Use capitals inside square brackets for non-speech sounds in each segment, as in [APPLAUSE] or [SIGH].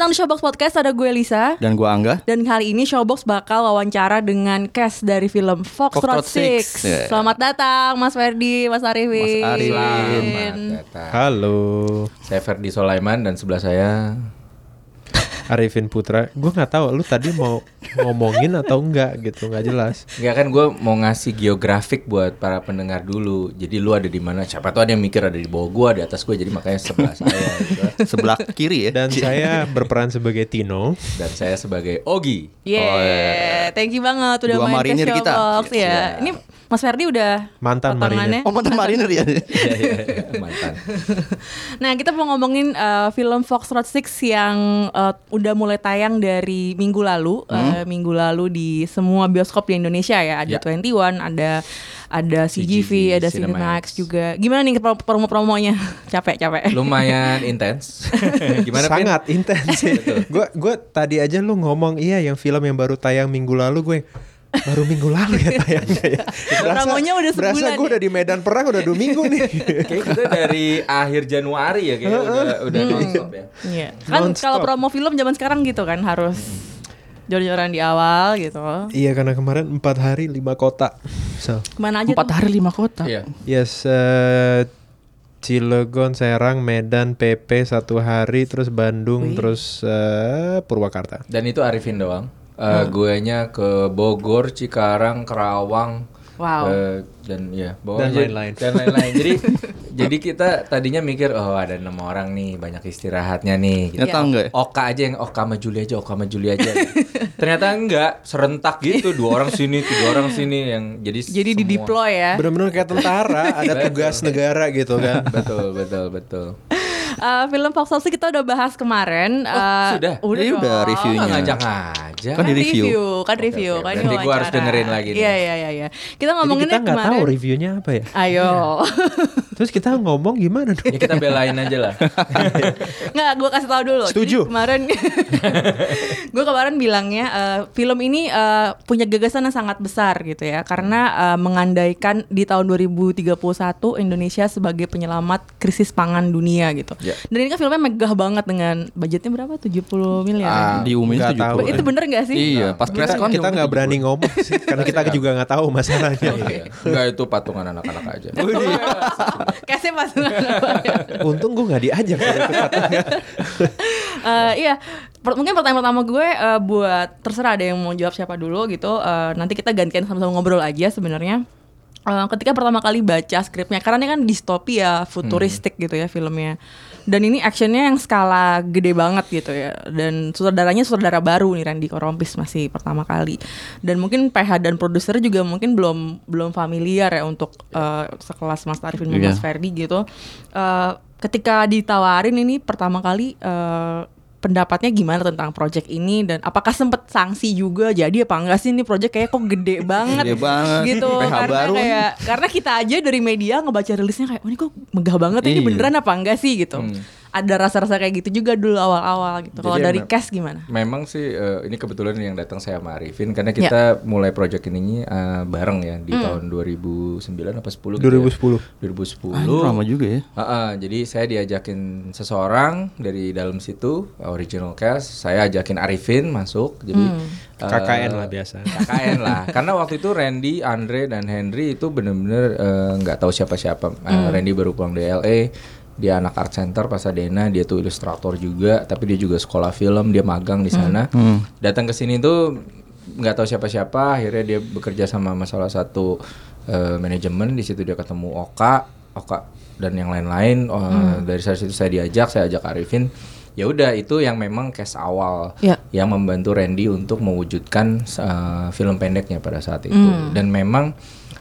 Datang di Showbox Podcast, ada gue Lisa Dan gua Angga. Dan kali ini Showbox bakal wawancara dengan cast dari film Foxtrot 6 Six. Yeah. Selamat datang Mas Ferdi, Mas Arifin Mas Arifin. Selamat datang. Halo, Saya Ferdi Solaiman dan sebelah saya Arifin Putra. Gue nggak tahu lu tadi mau ngomongin atau enggak gitu, nggak jelas. Enggak kan gue mau ngasih geografik buat para pendengar dulu. Jadi lu ada di mana? Siapa tuh ada yang mikir ada di bawah gua, di atas gue. Jadi makanya sebelah saya gitu. Sebelah kiri ya. Dan saya berperan sebagai Tino. Dan saya sebagai Ogi. Yeah, thank you banget udah Dua main ke kita. Showbox ya. Siap. Ini Mas Ferdi udah Mantan potongannya. Oh mantan mariner ya. [LAUGHS] Iya, iya, iya, mantan. Nah, kita mau ngomongin uh, film Foxtrot 6 yang uh, udah mulai tayang dari minggu lalu, uh, minggu lalu di semua bioskop di Indonesia ya. Ada Ya. 21, ada ada CGV, CGV, ada Cinemax. Cinemax juga. Gimana nih pro- promo-promonya? [LAUGHS] capek, capek. Lumayan intens. [LAUGHS] Gimana? Sangat intens. Gue gue tadi aja lu ngomong iya yang film yang baru tayang minggu lalu gue baru minggu lalu ya tayangnya ya. Promonya udah berasa sebulan gue ya? udah di medan perang udah dua minggu nih. [LAUGHS] Kayak kita dari akhir Januari ya kayaknya udah udah nonstop ya. Iya. Kan Non-stop. kalau promo film zaman sekarang gitu kan harus jor-joran di awal gitu. iya karena kemarin empat hari lima kota. So Ke mana aja Empat tuh? hari lima kota. Iya. yes eh, Cilegon, Serang, Medan, PP satu hari, terus Bandung, Wih. terus eh, Purwakarta. Dan itu Arifin doang. Eh Guenya ke Bogor, Cikarang, Kerawang. Wow. eh, dan ya, bawa Dan lain-lain. Dan lain-lain. jadi [LAUGHS] jadi kita tadinya mikir oh ada enam orang nih, banyak istirahatnya nih. Gitu. Ternyata enggak ya? Oka aja yang Oka sama Juli aja, Oka sama Juli aja. Ternyata enggak, serentak gitu, [LAUGHS] dua orang sini, tiga orang sini yang jadi Jadi di semua- deploy ya. Bener-bener kayak tentara, [LAUGHS] ada tugas negara gitu kan. Betul, betul, betul. Eh, film Foxtrot 6 kita udah bahas kemarin. Eh, sudah? Udah Ini udah reviewnya. Nggak ngajak aja. Kan di review. kan review, oke. kan ini gua harus dengerin lagi. Iya, iya, iya, iya. Kita Jadi ngomonginnya kita nggak kemarin. tahu reviewnya apa ya. Ayo. Terus kita ngomong gimana dong? Ya kita belain aja lah. [LAUGHS] Nggak, gue kasih tahu dulu. Setuju. Jadi kemarin, [LAUGHS] gue kemarin bilangnya eh, film ini eh, punya gagasan yang sangat besar gitu ya, karena eh, mengandaikan di tahun 2031 Indonesia sebagai penyelamat krisis pangan dunia gitu. Ya. Dan ini kan filmnya megah banget dengan budgetnya berapa? 70 miliar. ya? Diumumin Nggak tahu. 70. Itu bener gak sih? Iya, pas press Kita, con kita nggak berani ngomong sih, karena kita juga nggak tahu masalahnya. Iya. Enggak itu patungan anak-anak aja. [LAUGHS] Kasih pas Untung gue nggak diajak. Eh, iya, Per- mungkin pertanyaan pertama gue eh, buat terserah ada yang mau jawab siapa dulu gitu. Eh, nanti kita gantian sama-sama ngobrol aja sebenarnya. Eh, ketika pertama kali baca skripnya, karena ini kan distopia, futuristik gitu ya filmnya. Dan ini actionnya yang skala gede banget gitu ya. Dan sutradaranya sutradara baru nih Randy Korompis masih pertama kali. Dan mungkin PH dan produser juga mungkin belum belum familiar ya untuk eh, sekelas Mas Arifin dan Iya. Mas Ferdi gitu. Eh, ketika ditawarin ini pertama kali eh, pendapatnya gimana tentang project ini dan apakah sempet sanksi juga jadi apa enggak sih ini project kayak kok gede banget Gede banget. gitu [LAUGHS] PH karena baru. kayak karena kita aja dari media ngebaca rilisnya kayak oh ini kok megah banget ini Iya. beneran apa enggak sih gitu ada rasa-rasa kayak gitu juga dulu awal-awal gitu kalau Jadi dari cast gimana Memang sih eh, ini kebetulan yang datang saya sama Arifin karena kita mulai project ini eh, bareng ya di tahun 2009 apa 10 gitu ya. 2010. 2010. Ah, lama juga ya. Heeh, jadi saya diajakin seseorang dari dalam situ original cast, saya ajakin Arifin masuk. Jadi eh, KKN lah biasa. KKN lah. [LAUGHS] Karena waktu itu Randy, Andre dan Henry itu bener-bener eh, nggak tahu siapa-siapa. Eh, Randy baru pulang dari LA. Dia anak art center Pasadena, dia tuh ilustrator juga, tapi dia juga sekolah film, dia magang di sana. Datang ke sini tuh nggak tahu siapa-siapa, akhirnya dia bekerja sama sama salah satu eh, manajemen di situ dia ketemu Oka, Oka dan yang lain-lain. Oh, Dari saat itu saya diajak, saya ajak Arifin. Ya udah itu yang memang case awal Ya. yang membantu Randy untuk mewujudkan uh, film pendeknya pada saat itu. Dan memang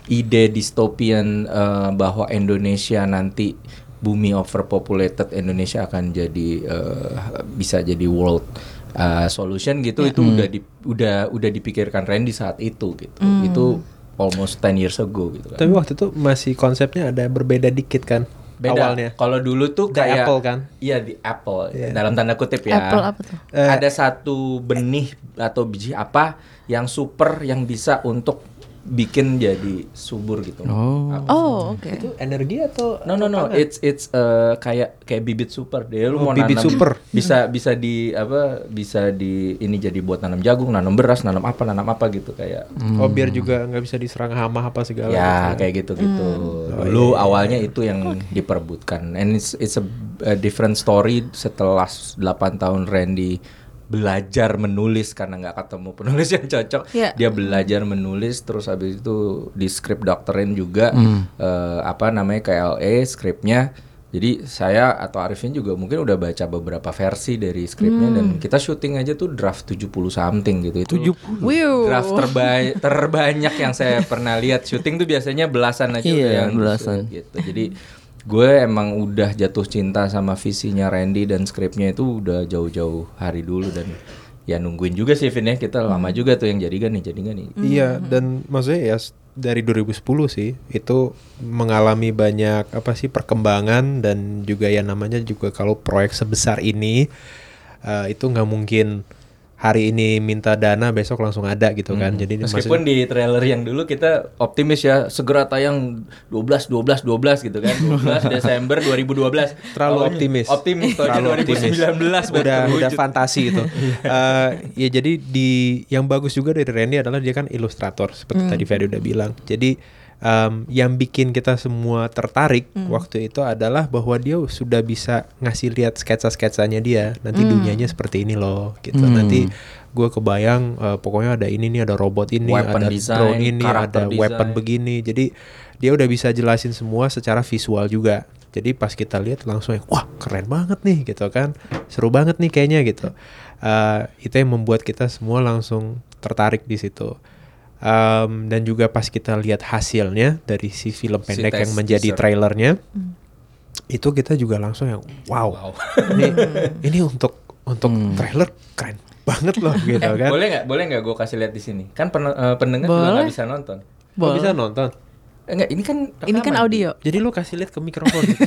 ide distopian uh, bahwa Indonesia nanti bumi overpopulated Indonesia akan jadi uh, bisa jadi world uh, solution gitu itu udah di, udah udah dipikirkan Randy saat itu gitu. Itu almost 10 years ago gitu kan. Tapi waktu itu masih konsepnya ada berbeda dikit kan Beda. awalnya. Kalau dulu tuh The kayak Apple kan? Iya di Apple Iya. dalam tanda kutip ya. Apple apa tuh? Eh, Ada satu benih atau biji apa yang super yang bisa untuk bikin jadi subur gitu. Oh. Apa? Oh, oke. Itu energi atau No no no, it's it's uh, kayak kayak bibit super deh. Lu Oh, mau bibit nanam super. bisa bisa di apa bisa di ini jadi buat nanam jagung, nanam beras, nanam apa, nanam apa gitu kayak. Oh biar juga nggak bisa diserang hama apa segala Ya gitu. kayak gitu gitu. Dulu awalnya itu yang diperbutkan. And it's it's a, a different story setelah 8 tahun Randy belajar menulis karena nggak ketemu penulis [LAUGHS] yang cocok. Iya. Dia belajar menulis terus habis itu di script dokterin juga eh, apa namanya KLE skripnya. Jadi saya atau Arifin juga mungkin udah baca beberapa versi dari skripnya dan kita syuting aja tuh draft 70 something gitu. Itu Wiu. draft terba- [LAUGHS] terbanyak yang saya pernah lihat syuting tuh biasanya belasan aja Iya, yang belasan. gitu. Jadi gue emang udah jatuh cinta sama visinya Randy dan skripnya itu udah jauh-jauh hari dulu dan ya nungguin juga sih Vin ya. Kita lama juga tuh yang jadi gak nih jadi gak nih. Iya dan maksudnya ya dari 2010 sih itu mengalami banyak apa sih perkembangan dan juga ya namanya juga kalau proyek sebesar ini eh, itu nggak mungkin hari ini minta dana besok langsung ada gitu kan. Jadi ini Meskipun di trailer yang dulu kita optimis ya segera tayang 12 12 12 gitu kan. 12 [LAUGHS] Desember 2012. Terlalu Taunya- optimis. Optimis Terlalu optimis. 2019 baru udah udah terwujud. fantasi itu. [LAUGHS] Eh, ya jadi di yang bagus juga dari Randy adalah dia kan ilustrator seperti tadi Ferry udah bilang. Jadi em, yang bikin kita semua tertarik waktu itu adalah bahwa dia sudah bisa ngasih lihat sketsa-sketsanya dia. Nanti dunianya seperti ini loh gitu. Nanti gue kebayang eh, pokoknya ada ini nih ada robot ini Weapon ada design, drone ini ada weapon design. begini. Jadi dia udah bisa jelasin semua secara visual juga. Jadi pas kita lihat langsung wah keren banget nih gitu kan. Seru banget nih kayaknya gitu. Eh, itu yang membuat kita semua langsung tertarik di situ Em, dan juga pas kita lihat hasilnya dari si film Si pendek yang tes menjadi teaser. trailernya itu kita juga langsung yang wow, ini [LAUGHS] ini untuk untuk trailer keren banget loh [LAUGHS] gitu Eh, kan. boleh nggak boleh nggak gue kasih lihat di sini? Kan pen- eh, pendengar juga Boleh. nggak bisa nonton. Kok bisa nonton Enggak, ini kan Ini kan rekaman. audio. jadi lu kasih lihat ke mikrofon. [LAUGHS]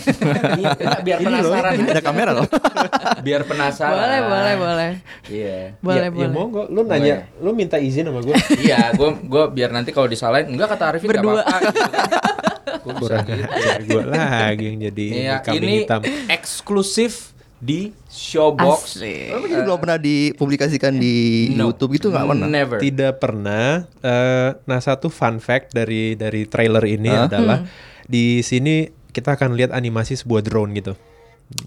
Iya, enggak, biar penasaran Ini ada kamera loh. [LAUGHS] biar penasaran Boleh, boleh, boleh. iya Boleh, ya, boleh. ya monggo lu nanya lu minta izin sama gue [LAUGHS] iya gue gue biar nanti kalau disalahin enggak kata Arifin nggak Berdua. apa-apa gitu kan. Gue lagi yang jadi kambing ini hitam eksklusif di Showbox Asli. Tapi belum pernah dipublikasikan di No. YouTube gitu nggak pernah. Never. tidak pernah eh, nah satu fun fact dari dari trailer ini adalah di sini kita akan lihat animasi sebuah drone gitu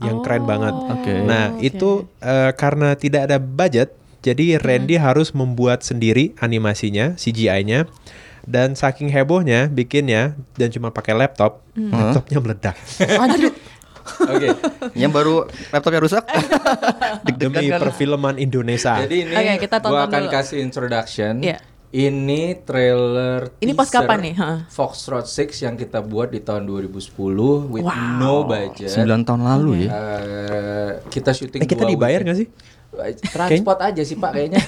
yang keren banget Oke. nah itu eh, karena tidak ada budget jadi Randy harus membuat sendiri animasinya CGI-nya dan saking hebohnya bikinnya dan cuma pakai laptop laptopnya meledak Aduh. Oke. Yang baru laptopnya rusak. [LAUGHS] Demi kan. perfilman Indonesia Jadi ini Oke, kita tonton gua akan dulu. kasih introduction. Iya. Ini trailer Ini pas kapan nih? Heeh. Foxtrot 6 yang kita buat di tahun 2010 with Wow. no budget. 9 tahun lalu ya. Eh, kita syuting eh kita dua dibayar nggak sih Transport aja sih Pak kayaknya.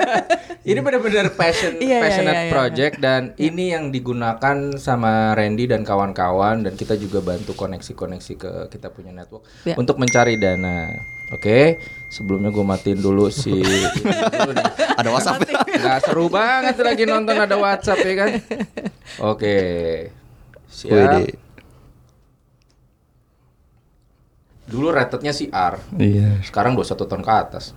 [LAUGHS] ini benar-benar passion Iya, iya, passionate iya, iya. project dan ini yang digunakan sama Randy dan kawan-kawan dan kita juga bantu koneksi-koneksi ke kita punya network Iya. untuk mencari dana. Oke, sebelumnya gue matiin dulu si. [LAUGHS] Ada WhatsApp. Nggak seru banget lagi nonton ada WhatsApp ya kan. Oke. Siap. Dulu ratednya si R. Iya. Sekarang 21 tahun ke atas.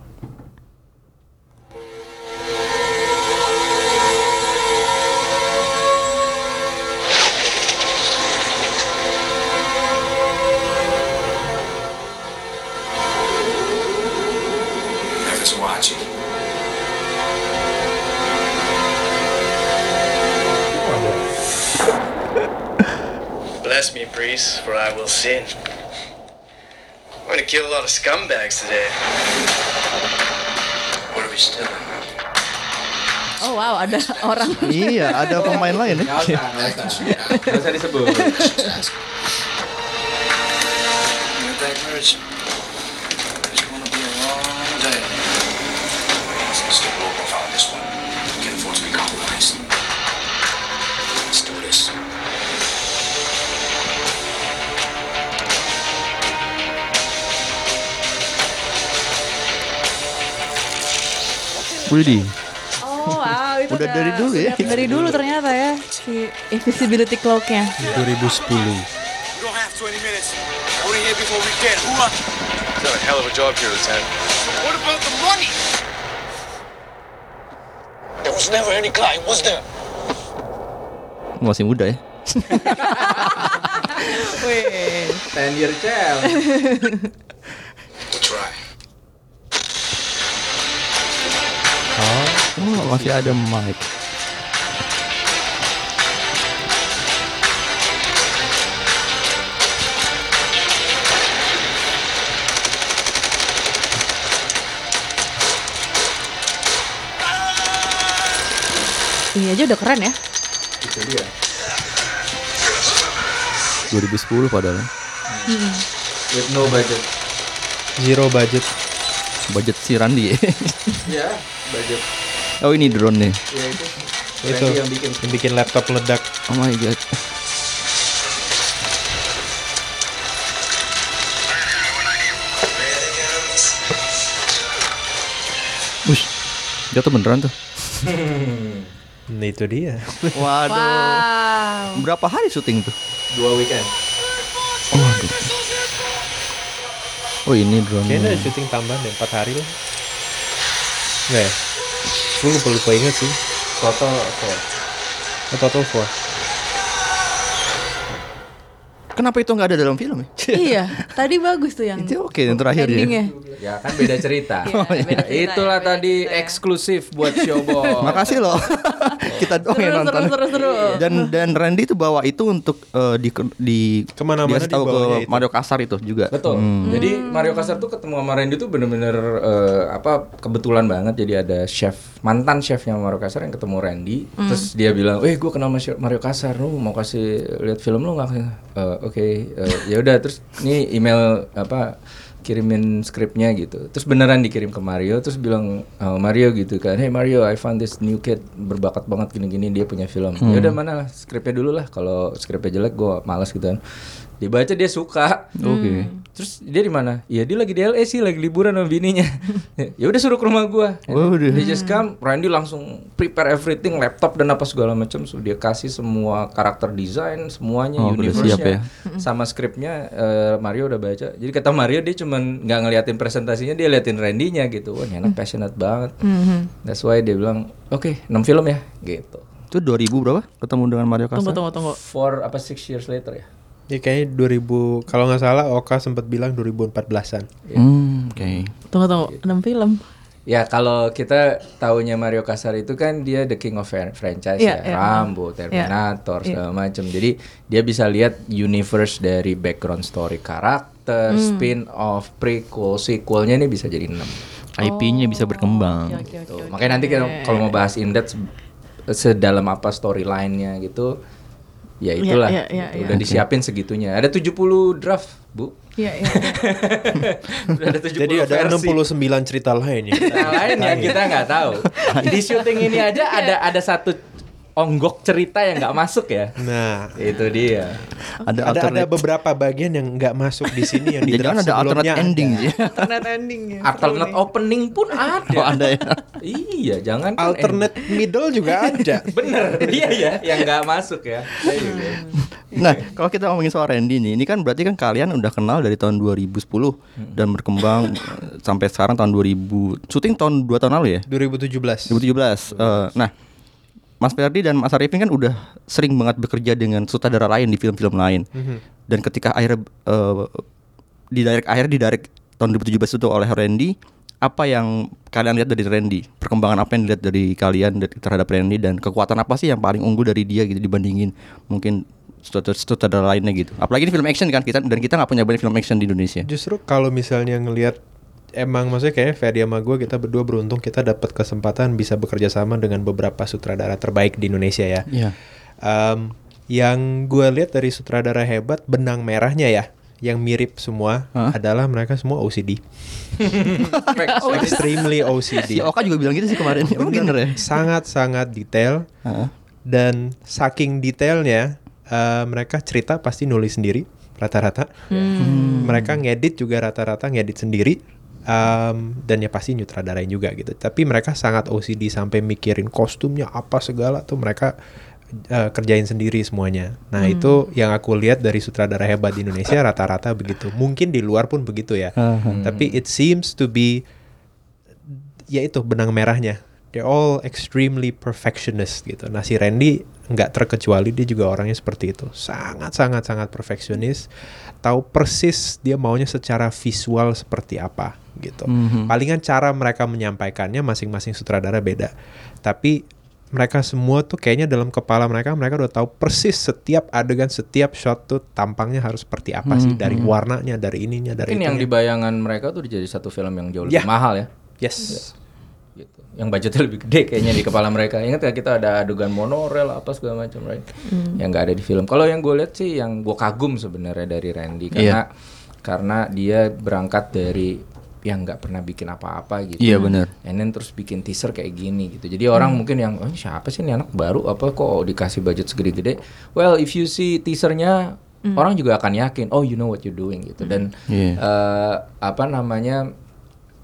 Bless me, priest, for I will sin. I'm going to kill a lot of scumbags today. What are we still? Oh wow, ada [LAUGHS] orang. Iya, ada pemain lain ya. Nggak usah, nggak usah. [LAUGHS] Nggak usah disebut. Widih. Oh wow, itu Udah dari dulu ya. Dari dulu ternyata ya si invisibility cloak-nya. 2010. We don't have 20 minutes. Only here Oh, masih ada mic. Ini aja udah keren ya. Itu dia. 2010 padahal. With no budget. Zero budget. Budget si Randi [LAUGHS] ya. Ya, budget. Oh ini drone nih. Ya itu. Itu yang bikin. yang bikin laptop meledak. Oh my god. Wush, jatuh beneran tuh. [LAUGHS] Nah itu dia. Waduh. Wow. Berapa hari syuting tuh? Dua weekend. Waduh. Oh ini drone. Kayaknya ada syuting tambahan deh, 4 hari lah. Ya? Gue lupa, lupa inget sih. Total four. Oh, total 4. Kenapa itu nggak ada dalam film ya? [LAUGHS] iya, tadi bagus tuh yang Itu oke yang terakhir ya. Ya kan beda cerita. [LAUGHS] Iya, beda cerita Itulah ya, beda tadi cerita ya. eksklusif buat Showbox. [LAUGHS] Makasih loh. Kita doang Seru, yang seru, nonton. seru, seru. Dan dan Randy tuh bawa itu untuk eh, di di Ke mana-mana dikasih tahu ke itu. Mario Kasar itu juga. Betul. Jadi Mario Kasar tuh ketemu sama Randy tuh bener-bener eh, apa kebetulan banget. Jadi ada chef mantan chefnya Mario Kasar yang ketemu Randy. Terus dia bilang, eh gue kenal sama Mario Kasar, lu mau kasih lihat film lu nggak? Eh, Oke, Eh, ya udah. Terus ini email apa kirimin skripnya gitu. Terus beneran dikirim ke Mario. Terus bilang "Oh, Mario gitu kan, hey Mario, I found this new kid berbakat banget gini-gini dia punya film. Ya udah mana lah skripnya dulu lah. Kalau skripnya jelek gue malas gitu kan. Dibaca dia suka. Oke. Terus dia di mana? Iya dia lagi di LA sih, lagi liburan sama bininya. [LAUGHS] ya udah suruh ke rumah gua. Waduh. Dia just come, Randy langsung prepare everything, laptop dan apa segala macam. So dia kasih semua karakter design, semuanya, Oh, universe-nya, siap ya. [LAUGHS] sama skripnya. eh, Mario udah baca. Jadi kata Mario dia cuman nggak ngeliatin presentasinya, dia liatin Randy-nya gitu. Wah, ini anak passionate banget. That's why dia bilang, oke, 6 film ya, gitu. Itu 2000 berapa? Ketemu dengan Mario Kasar. Tunggu, tunggu, tunggu. Four apa six years later ya? Ya kayaknya 2000 kalau nggak salah Oka sempat bilang 2014-an. Hmm, oke. Tunggu, tunggu. 6 film. Ya kalau kita taunya Mario Kasar itu kan dia the king of fran- franchise Iya, ya, iya. Rambo, Terminator segala macam. Jadi dia bisa lihat universe dari background story karakter, Hmm. spin-off, prequel, sequelnya ini bisa jadi 6. IP-nya bisa berkembang. Oke, oke, Tuh. oke. Makanya nanti kalau mau bahas in depth se- sedalam apa storyline-nya gitu, ya itulah. iya, iya, gitu. iya. Udah disiapin segitunya. Ada 70 draft, Bu. Iya, iya. Udah [LAUGHS] ada 70 Jadi ada versi. 69 cerita lain ya. Cerita lain yang kita nggak tahu. [LAUGHS] Di syuting ini aja ada ada satu onggok cerita yang nggak masuk ya. Nah, Itu dia. Ada ada ada beberapa bagian yang nggak masuk di sini yang [LAUGHS] di Jangan draft ada alternate ending sih. Alternate ending ya. Alternate opening pun ada. Oh, ada ya. Iya, jangan kan Alternate middle juga [LAUGHS] ada. bener. Iya ya, yang nggak masuk ya. There you go. Nah, kalau kita ngomongin soal Randy nih, ini kan berarti kan kalian udah kenal dari tahun 2010 dan berkembang eh, sampai sekarang tahun 2000. Syuting tahun 2 tahun lalu ya? 2017. 2017. Eh, nah, Mas Ferdi dan Mas Arifin kan udah sering banget bekerja dengan sutradara lain di film-film lain. Dan ketika akhirnya eh, di direct akhir di direct tahun 2017 itu oleh Randy, apa yang kalian lihat dari Randy? Perkembangan apa yang dilihat dari kalian terhadap Randy dan kekuatan apa sih yang paling unggul dari dia gitu dibandingin mungkin sutradara sutradara lainnya gitu. Apalagi ini film action kan kita dan kita nggak punya banyak film action di Indonesia. Justru kalau misalnya ngelihat emang maksudnya kayaknya Ferdi sama gue kita berdua beruntung kita dapat kesempatan bisa bekerja sama dengan beberapa sutradara terbaik di Indonesia ya. Iya. Em, yang gue lihat dari sutradara hebat benang merahnya ya yang mirip semua Hah? adalah mereka semua OCD. Oh, Extremely Si OCD. Oka juga bilang gitu sih kemarin. Emang bener ya? Sangat-sangat detail Heeh. dan saking detailnya eh, mereka cerita pasti nulis sendiri rata-rata. Hmm. Mereka ngedit juga rata-rata ngedit sendiri Um, dan ya pasti nyutradarain juga gitu. Tapi mereka sangat OCD sampai mikirin kostumnya apa segala tuh mereka uh, kerjain sendiri semuanya. Nah itu yang aku lihat dari sutradara hebat di Indonesia [LAUGHS] rata-rata begitu. Mungkin di luar pun begitu ya. Tapi it seems to be ya itu benang merahnya. They're all extremely perfectionist gitu. Nah si Randy nggak terkecuali dia juga orangnya seperti itu. Sangat sangat sangat perfeksionis. Tahu persis dia maunya secara visual seperti apa gitu. Palingan cara mereka menyampaikannya masing-masing sutradara beda. Tapi mereka semua tuh kayaknya dalam kepala mereka mereka udah tahu persis setiap adegan setiap shot tuh tampangnya harus seperti apa sih dari warnanya dari ininya dari Mungkin yang itunya. di bayangan mereka tuh jadi satu film yang jauh lebih Ya. mahal ya. yes gitu. Yang budgetnya lebih gede kayaknya di kepala mereka. Ingat ya kita ada adegan monorail apa segala macam, right? Yang nggak ada di film. Kalau yang gue lihat sih yang gue kagum sebenarnya dari Randy karena karena dia berangkat dari yang nggak pernah bikin apa-apa gitu. Iya, benar. And then terus bikin teaser kayak gini gitu. Jadi orang mungkin yang oh, siapa sih ini anak baru apa kok dikasih budget segede-gede? Well, if you see teasernya orang juga akan yakin, oh you know what you're doing gitu. Dan Iya. eh, apa namanya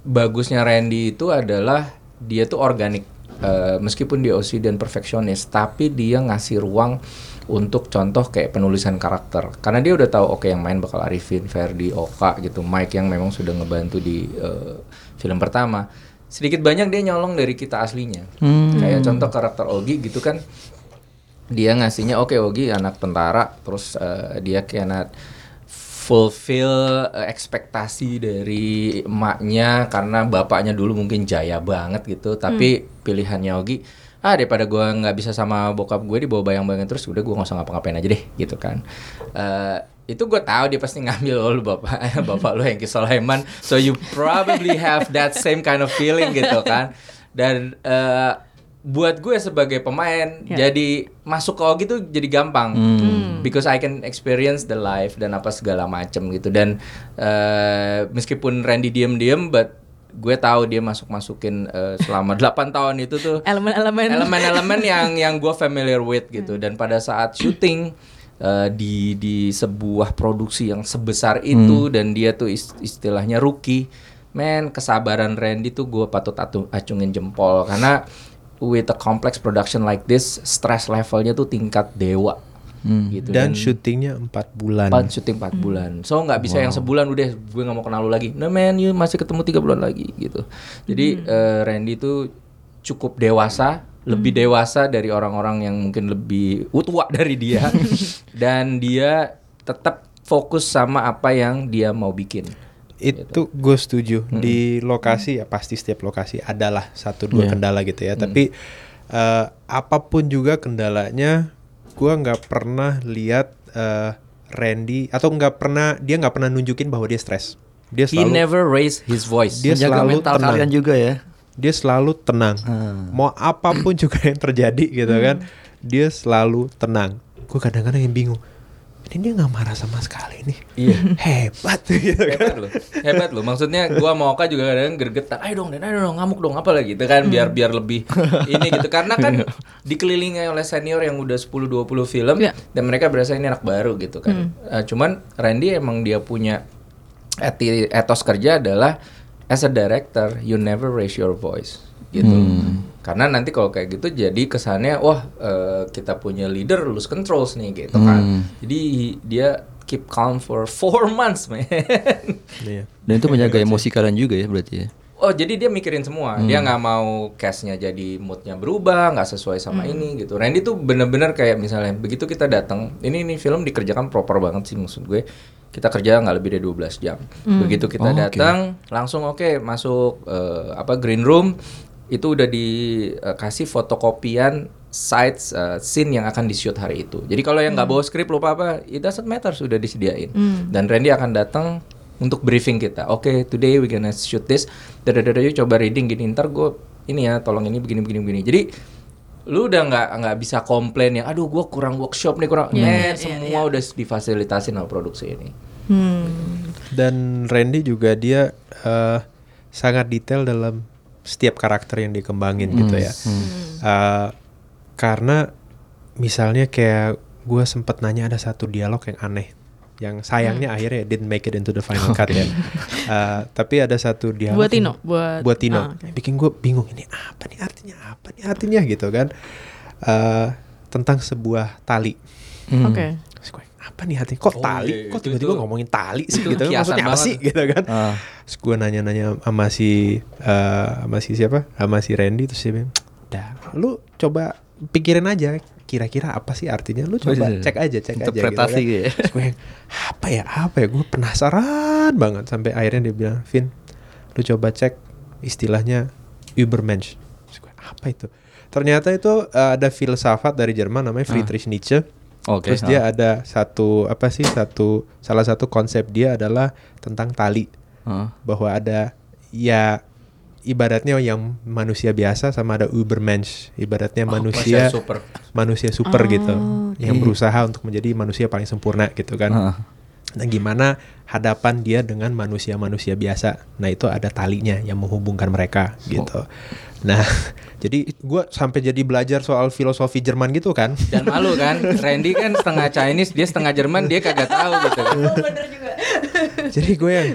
bagusnya Randy itu adalah dia tuh organik Eh, meskipun dia OCD dan perfeksionis tapi dia ngasih ruang untuk contoh kayak penulisan karakter. Karena dia udah tahu oke yang main bakal Arifin, Ferdi, Oka gitu Mike yang memang sudah ngebantu di eh, film pertama. Sedikit banyak dia nyolong dari kita aslinya. Kayak contoh karakter Ogi gitu kan. Dia ngasihnya oke Ogi anak tentara terus eh, dia kayak fulfill eh, ekspektasi dari emaknya karena bapaknya dulu mungkin jaya banget gitu. Tapi pilihannya Ogi ah daripada gua nggak bisa sama bokap gue dibawa bayang-bayang terus udah gua nggak usah ngapa-ngapain aja deh gitu kan. Eh, itu gue tahu dia pasti ngambil lo [LAUGHS] lu bapak bapak lu Hengki Sulaiman. So you probably have that same kind of feeling gitu kan. Dan eh, buat gue sebagai pemain Ya. jadi masuk ke Ogi tuh jadi gampang. Because I can experience the life dan apa segala macem gitu. Dan eh, meskipun Randy diem-diem but gue tahu dia masuk masukin selama [LAUGHS] 8 tahun itu tuh Elemen-elemen. elemen-elemen [LAUGHS] yang yang gue familiar with gitu. Dan pada saat syuting eh, di di sebuah produksi yang sebesar itu dan dia tuh is- istilahnya rookie men kesabaran Randy tuh gue patut atu- acungin jempol. Karena with a complex production like this stress levelnya tuh tingkat dewa. Gitu dan syutingnya empat bulan. Empat syuting 4 bulan. So nggak bisa yang sebulan udah gue nggak mau kenal lu lagi. Nah man, you masih ketemu tiga bulan lagi gitu. Jadi eh, Randy itu cukup dewasa, lebih dewasa dari orang-orang yang mungkin lebih tua [LAUGHS] dari dia. [LAUGHS] Dan dia tetap fokus sama apa yang dia mau bikin. Itu gue setuju. Di lokasi ya pasti setiap lokasi adalah satu dua kendala gitu ya. Tapi eh, apa pun juga kendalanya gue nggak pernah lihat eh, Randy atau nggak pernah dia nggak pernah nunjukin bahwa dia stres. Dia He selalu never raised his voice. Dia Menjaga selalu mental tenang. kalian juga ya. dia selalu tenang. Mau apa pun juga yang terjadi gitu kan dia selalu tenang. Gue kadang-kadang yang bingung ini dia nggak marah sama sekali nih. Iya. [LAUGHS] hebat gitu kan. Hebat loh hebat loh. Maksudnya gua mau Oka juga kadang gergetan ayo dong dan ayo dong ngamuk dong apa lagi gitu kan biar biar lebih ini gitu. Karena kan dikelilingi oleh senior yang udah 10 20 film Iya. dan mereka berasa ini anak baru gitu kan. Eh, cuman Randy emang dia punya eti, etos kerja adalah as a director you never raise your voice gitu karena nanti kalau kayak gitu jadi kesannya wah eh, kita punya leader lose controls nih gitu kan jadi dia keep calm for [LAUGHS] four months man Iya. Dan itu menjaga emosi kalian juga ya berarti ya. Oh jadi dia mikirin semua. Dia nggak mau cashnya jadi moodnya berubah, nggak sesuai sama ini gitu. Randy tuh bener-bener kayak misalnya begitu kita datang, ini ini film dikerjakan proper banget sih maksud gue. Kita kerja nggak lebih dari 12 jam. Begitu kita Oh, datang, langsung oke masuk eh, apa green room itu udah dikasih fotokopian sites eh, scene yang akan di shoot hari itu. Jadi kalau yang nggak bawa skrip lupa apa, it doesn't matter sudah disediain. Dan Randy akan datang untuk briefing kita. Oke, today we gonna shoot this. Dadadada yuk coba reading gini. Ntar gue ini ya, tolong ini begini begini begini. Jadi lu udah nggak nggak bisa komplain yang aduh gue kurang workshop nih kurang. Iya, Eh, iya, semua udah difasilitasin sama produksi ini. Hmm. Dan Randy juga dia eh, sangat detail dalam setiap karakter yang dikembangin gitu ya. Eh, karena misalnya kayak gue sempet nanya ada satu dialog yang aneh. yang sayangnya akhirnya didn't make it into the final cut ya. [LAUGHS] Uh, tapi ada satu dialog Buat Tino, buat- buat Tino. ah, oke. Yang bikin gue bingung ini apa nih artinya apa nih artinya gitu kan. Uh, tentang sebuah tali. Oke. Terus gue, apa nih artinya? Kok Oh, tali? iya, Kok itu- tiba-tiba itu- ngomongin tali sih itu gitu kan? Maksudnya apa sih gitu kan? Ah. Terus gue nanya-nanya sama si uh, sama si siapa? Sama si Randy terus dia bilang, "Dah, lu coba pikirin aja kira-kira apa sih artinya? Lu coba iya. cek aja, cek aja Interpretasi gitu gitu ya. kan. Gue yang, apa ya? Apa ya? Gue penasaran banget sampai akhirnya dia bilang, "Vin, lu coba cek istilahnya Übermensch." Gue, apa itu? Ternyata itu uh, ada filsafat dari Jerman namanya Friedrich Nietzsche. Oke, Terus dia ada satu apa sih satu salah satu konsep dia adalah tentang tali Ah. bahwa ada ya ibaratnya yang manusia biasa sama ada Ubermensch ibaratnya Oh, manusia manusia super. manusia super gitu Oh, yang berusaha untuk menjadi manusia paling sempurna gitu kan. Ah. Nah gimana hadapan dia dengan manusia-manusia biasa. Nah itu ada talinya yang menghubungkan mereka gitu. Nah [LAUGHS] jadi gue sampai jadi belajar soal filosofi Jerman gitu kan. Dan malu kan, Randy kan setengah Chinese, dia setengah Jerman, dia kagak tahu gitu [LAUGHS] kan. jadi gue yang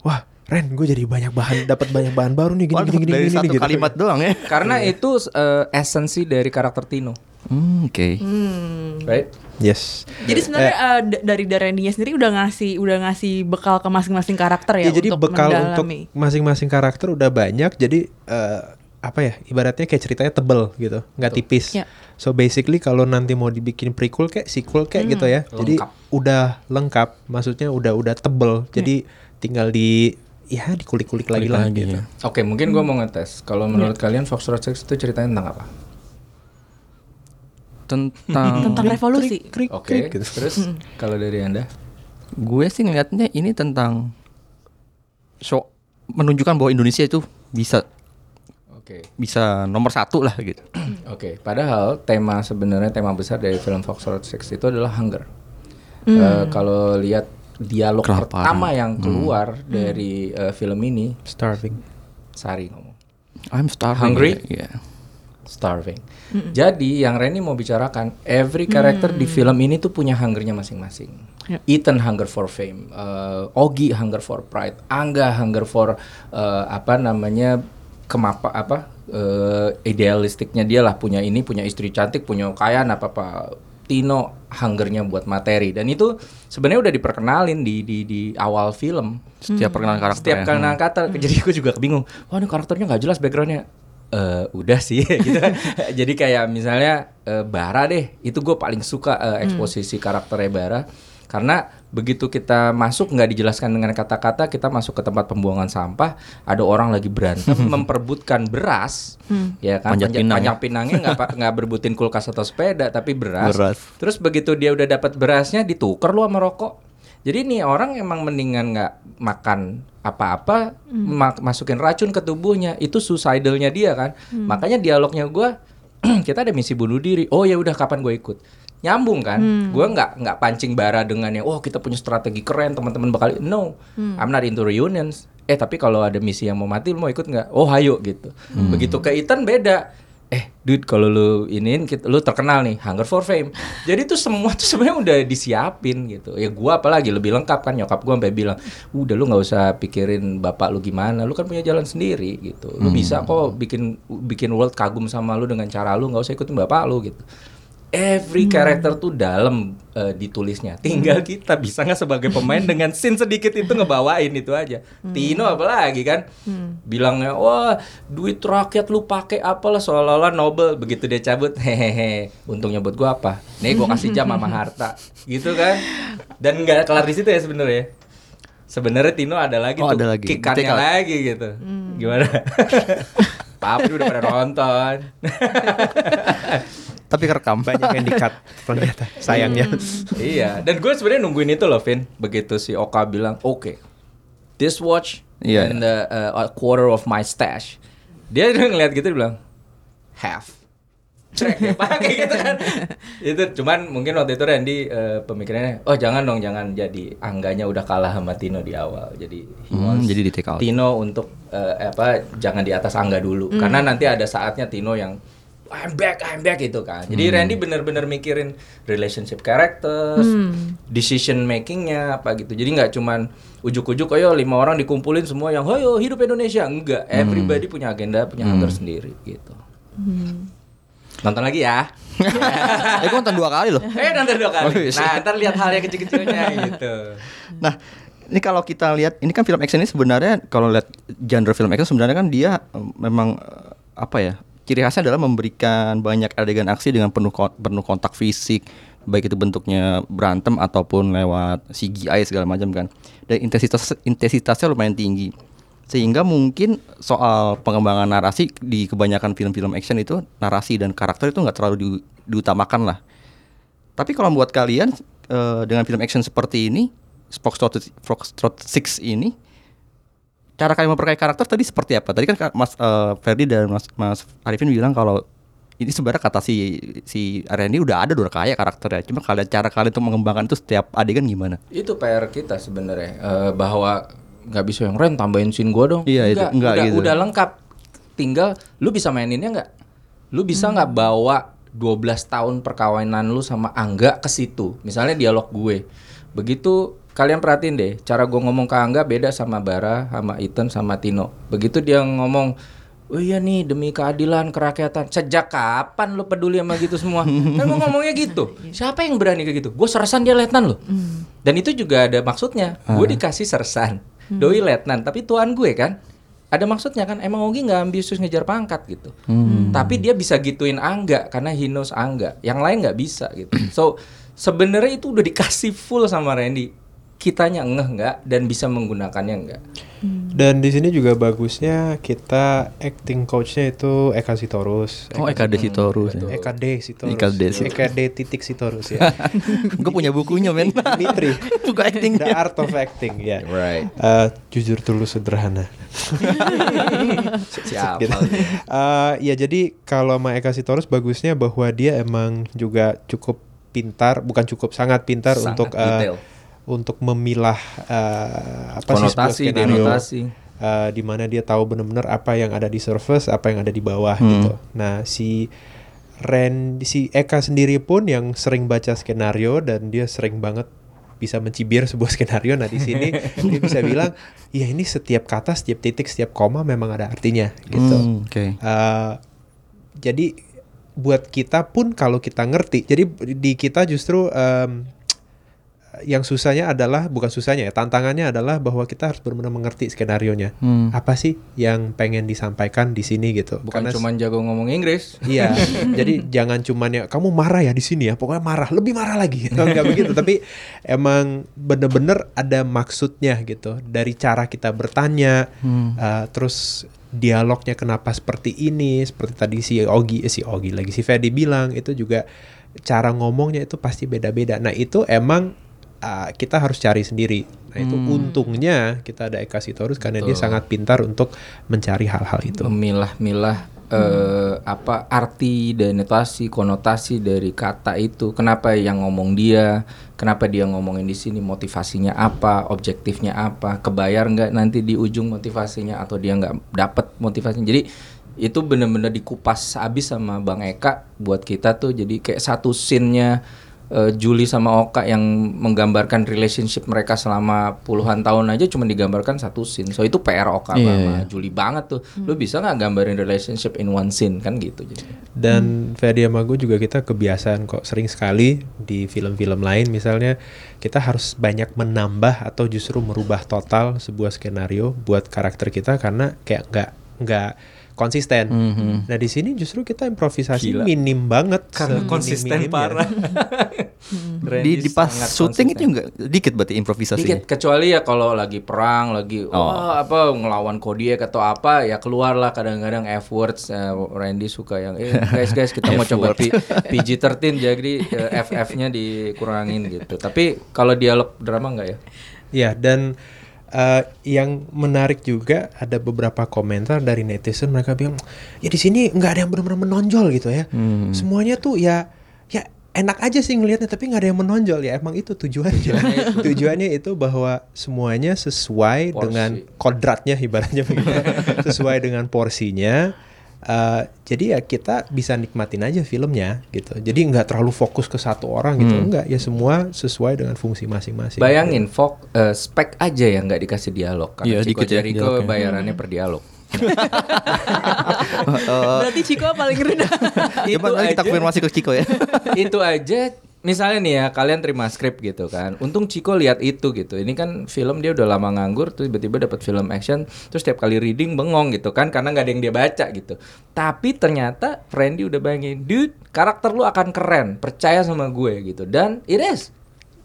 wah Ren gue jadi banyak bahan dapat banyak bahan baru nih gini Waduh, gini gini dari gini, satu gitu. kalimat doang ya. Karena itu eh, esensi dari karakter Tino, Hmm, Oke. Hmm. right? Yes. Jadi sebenarnya eh, d- dari Darendinya sendiri udah ngasih udah ngasih bekal ke masing-masing karakter ya, Ya, jadi untuk bekal untuk mendalami. masing-masing karakter udah banyak jadi eh, apa ya ibaratnya kayak ceritanya tebel gitu nggak tipis Ya. so basically kalau nanti mau dibikin prequel kayak sequel kayak gitu ya jadi Lengkap. udah lengkap maksudnya udah udah tebel jadi tinggal di ya dikulik-kulik lagi lah lagi, gitu ya. Oke, mungkin gua mau ngetes. Kalau menurut kalian Fox Road Six itu ceritanya tentang apa? Tentang [LAUGHS] tentang revolusi. Oke, krik, gitu. terus kalau dari anda? gue sih ngelihatnya ini tentang show menunjukkan bahwa Indonesia itu bisa Oke, bisa nomor satu lah gitu. [CLEARS THROAT] oke. Padahal tema sebenarnya tema besar dari film Fox Road Six itu adalah hunger. Eh, kalau lihat dialog Kelaparan. pertama yang keluar dari eh, film ini, starving Sari ngomong. I'm starving. Hungry? Iya. Starving. Jadi yang Reni mau bicarakan, every character di film ini tuh punya hungernya masing-masing. Ya. Ethan hunger for fame, uh, Ogi hunger for pride, Angga hunger for uh, apa namanya kemapa apa uh, idealistiknya dia lah punya ini, punya istri cantik, punya kekayaan apa apa. Tino hungernya buat materi dan itu sebenarnya udah diperkenalin di di di awal film. Setiap perkenalan karakter. Setiap ya. kali kata, jadi gue juga bingung. Wah ini karakternya nggak jelas backgroundnya. Eh udah sih, [LAUGHS] gitu. kan. jadi kayak misalnya eh, Bara deh, itu gue paling suka eh, eksposisi karakternya Bara, karena begitu kita masuk nggak dijelaskan dengan kata-kata, kita masuk ke tempat pembuangan sampah, ada orang lagi berantem [LAUGHS] memperebutkan beras, ya kan? Panjat, pinang ya. panjang pinangnya nggak nggak berebutin kulkas atau sepeda, tapi beras. Beras. Terus begitu dia udah dapat berasnya ditukar lu sama rokok. Jadi nih orang emang mendingan nggak makan apa-apa, ma- masukin racun ke tubuhnya. Itu suicidalnya dia kan. Makanya dialognya gua [CLEARS THROAT] kita ada misi bunuh diri. Oh ya udah kapan gue ikut. Nyambung kan? Gua nggak nggak pancing bara dengan yang oh kita punya strategi keren teman-teman bakal no. I'm not into reunions. Eh tapi kalau ada misi yang mau mati lu mau ikut nggak? Oh hayo gitu. Begitu ke Ethan beda eh dude kalau lu iniin kita, lu terkenal nih hunger for fame. Jadi tuh semua tuh sebenarnya udah disiapin gitu. Ya gua apalagi lebih lengkap kan nyokap gua sampai bilang udah lu nggak usah pikirin bapak lu gimana lu kan punya jalan sendiri gitu. Lu bisa kok bikin bikin world kagum sama lu dengan cara lu nggak usah ikutin bapak lu gitu every character tuh dalam eh, ditulisnya. Tinggal kita bisa nggak sebagai pemain dengan scene sedikit itu ngebawain itu aja. Tino apalagi kan? Bilangnya wah duit rakyat lu pakai apalah seolah-olah Nobel begitu dia cabut hehehe untungnya buat gua apa? Nih gua kasih jam sama harta. Gitu kan? Dan nggak kelar di situ ya sebenarnya. Sebenarnya Tino ada lagi Oh, tuh ada lagi. kikannya lagi gitu. Gimana? [LAUGHS] Papa udah pada nonton [LAUGHS] Tapi kerekam. banyak yang dikat ternyata sayangnya iya, dan gue sebenarnya nungguin itu loh, Vin. Begitu si Oka bilang, oke, this watch Iya. and the uh, a quarter of my stash. Dia udah ngeliat gitu, dia bilang, half. Cek ya, pakai gitu kan. [LAUGHS] itu cuman mungkin waktu itu Randy uh, pemikirannya, oh jangan dong, jangan jadi angganya udah kalah sama Tino di awal. Jadi he Hmm, wants jadi di take out. Tino untuk uh, apa? Jangan di atas angga dulu, karena nanti ada saatnya Tino yang I'm back, I'm back gitu kan. Jadi Randy bener-bener mikirin relationship characters, decision makingnya apa gitu. Jadi nggak cuman ujuk-ujuk, ayo lima orang dikumpulin semua yang, ayo hidup Indonesia. Enggak, everybody punya agenda, punya alur sendiri gitu. Nonton lagi ya. [LAUGHS] eh gue nonton dua kali loh. Eh nonton dua Oh, kali. iya. Nah, ntar lihat hal yang kecil-kecilnya gitu. Nah, ini kalau kita lihat ini kan film action ini sebenarnya kalau lihat genre film action sebenarnya kan dia eh, memang eh, apa ya? Ciri khasnya adalah memberikan banyak adegan aksi dengan penuh penuh kontak fisik, baik itu bentuknya berantem ataupun lewat CGI segala macam kan. Dan intensitas intensitasnya lumayan tinggi. Sehingga mungkin soal pengembangan narasi di kebanyakan film-film action itu narasi dan karakter itu nggak terlalu di- diutamakan lah. Tapi kalau buat kalian eh, dengan film action seperti ini, Foxtrot Foxtrot 6 ini, cara kalian memperkaya karakter tadi seperti apa? Tadi kan Mas eh, Ferdi dan Mas, Mas Arifin bilang kalau ini sebenarnya kata si si Randy udah ada udah kaya karakternya. Cuma kalian cara kalian untuk mengembangkan itu setiap adegan gimana? Itu PR kita sebenarnya eh, bahwa nggak bisa yang Ren tambahin scene gua dong. Iya, itu. Nggak udah, gitu. udah lengkap. Tinggal lu bisa maininnya nggak? Lu bisa nggak bawa 12 tahun perkawinan lu sama Angga ke situ. Misalnya dialog gue. Begitu kalian perhatiin deh, cara gue ngomong ke Angga beda sama Bara, sama Ethan, sama Tino. Begitu dia ngomong Oh iya nih demi keadilan kerakyatan. Sejak kapan lu peduli sama gitu semua? [LAUGHS] kan gua ngomongnya gitu. Siapa yang berani kayak gitu? Gue sersan dia letnan loh. Dan itu juga ada maksudnya. Gue dikasih sersan. Doi letnan, tapi tuan gue kan. Ada maksudnya kan. Emang Ogi nggak ambisius ngejar pangkat gitu. Tapi dia bisa gituin Angga karena he knows Angga. Yang lain nggak bisa gitu. [CLEARS THROAT] So sebenarnya itu udah dikasih full sama Randy. Kitanya ngeh nggak dan bisa menggunakannya nggak. Dan di sini juga bagusnya kita acting coachnya itu Eka Sitorus. Oh, Eka Desitorus. ya. Eka D Sitorus. Eka D Sitorus. Eka D titik Sitorus ya. [LAUGHS] Gue punya bukunya men. Dimitri. [LAUGHS] Buku acting. The Art of Acting ya. Right. Eh, jujur tulus sederhana. [LAUGHS] Siapa? Gitu. Eh, ya jadi kalau sama Eka Sitorus bagusnya bahwa dia emang juga cukup pintar, bukan cukup sangat pintar Sangat untuk detail. Untuk memilah eh, apa sih Konotasi, skenario. denotasi. Eh, di mana dia tahu benar-benar apa yang ada di surface, apa yang ada di bawah gitu. Nah, si Ren si Eka sendiri pun yang sering baca skenario dan dia sering banget bisa mencibir sebuah [LAUGHS] skenario. Nah, di sini dia bisa bilang, "Ya, ini setiap kata, setiap titik, setiap koma memang ada artinya." gitu. Hmm, Oke. Eh, jadi buat kita pun kalau kita ngerti, jadi di kita justru em, yang susahnya adalah bukan susahnya ya, tantangannya adalah bahwa kita harus benar-benar mengerti skenario-nya. Hmm. Apa sih yang pengen disampaikan di sini gitu? Bukan Karena- cuma jago ngomong Inggris. Iya, [LAUGHS] jadi jangan cuman ya kamu marah ya di sini ya, pokoknya marah, lebih marah lagi. [LAUGHS] Enggak begitu, tapi emang bener-bener ada maksudnya gitu dari cara kita bertanya, uh, terus dialognya kenapa seperti ini, seperti tadi si Ogi, eh, si Ogi lagi si Ferdi bilang itu juga cara ngomongnya itu pasti beda-beda. Nah itu emang uh, kita harus cari sendiri. Nah itu untungnya kita ada Eka Sitorus karena dia Betul. sangat pintar untuk mencari hal-hal itu. Memilah-milah eh, apa arti denotasi konotasi dari kata itu. Kenapa yang ngomong dia? Kenapa dia ngomongin di sini? Motivasinya apa? Objektifnya apa? Kebayar nggak nanti di ujung motivasinya atau dia nggak dapet motivasinya? Jadi itu bener-bener dikupas habis sama Bang Eka buat kita tuh jadi kayak satu scene-nya eh, Juli sama Oka yang menggambarkan relationship mereka selama puluhan tahun aja cuma digambarkan satu scene. So itu PR Oka Iya, sama iya. Juli banget tuh. Lu bisa nggak gambarin relationship in one scene kan gitu jadi. Dan Ferdi sama gue juga kita kebiasaan kok sering sekali di film-film lain misalnya kita harus banyak menambah atau justru merubah total sebuah skenario buat karakter kita karena kayak nggak nggak konsisten. Nah di sini justru kita improvisasi Gila. minim banget. Karena konsisten parah. [LAUGHS] Di, di pas syuting itu enggak dikit berarti improvisasinya. Dikit kecuali ya kalau lagi perang, lagi Oh. wah, apa ngelawan Kodiak atau apa ya keluarlah kadang-kadang F words eh, Randy suka yang eh guys guys kita mau coba P- [LAUGHS] PG-13 jadi eh, FF-nya dikurangin gitu. Tapi kalau dialog drama enggak ya? Ya dan eh, yang menarik juga ada beberapa komentar dari netizen mereka bilang ya di sini nggak ada yang benar-benar menonjol gitu ya. Semuanya tuh ya ya enak aja sih ngelihatnya tapi nggak ada yang menonjol ya emang itu tujuannya. tujuannya itu [LAUGHS] bahwa semuanya sesuai Porsi. dengan kodratnya ibaratnya begitu. [LAUGHS] sesuai dengan porsinya Eh, jadi ya kita bisa nikmatin aja filmnya gitu. Jadi nggak terlalu fokus ke satu orang gitu. Enggak, ya semua sesuai dengan fungsi masing-masing. Bayangin, Fok, eh, spek aja yang nggak dikasih dialog. Karena Iya, dikit ya Jericho dialognya. bayarannya per dialog. [LAUGHS] Berarti Chico paling rendah. Coba nanti kita konfirmasi ke Chico ya. itu aja misalnya nih ya kalian terima skrip gitu kan. Untung Chico lihat itu gitu. Ini kan film dia udah lama nganggur tuh tiba-tiba dapat film action terus setiap kali reading bengong gitu kan karena nggak ada yang dia baca gitu. Tapi ternyata Randy udah bayangin dude karakter lu akan keren percaya sama gue gitu. Dan it is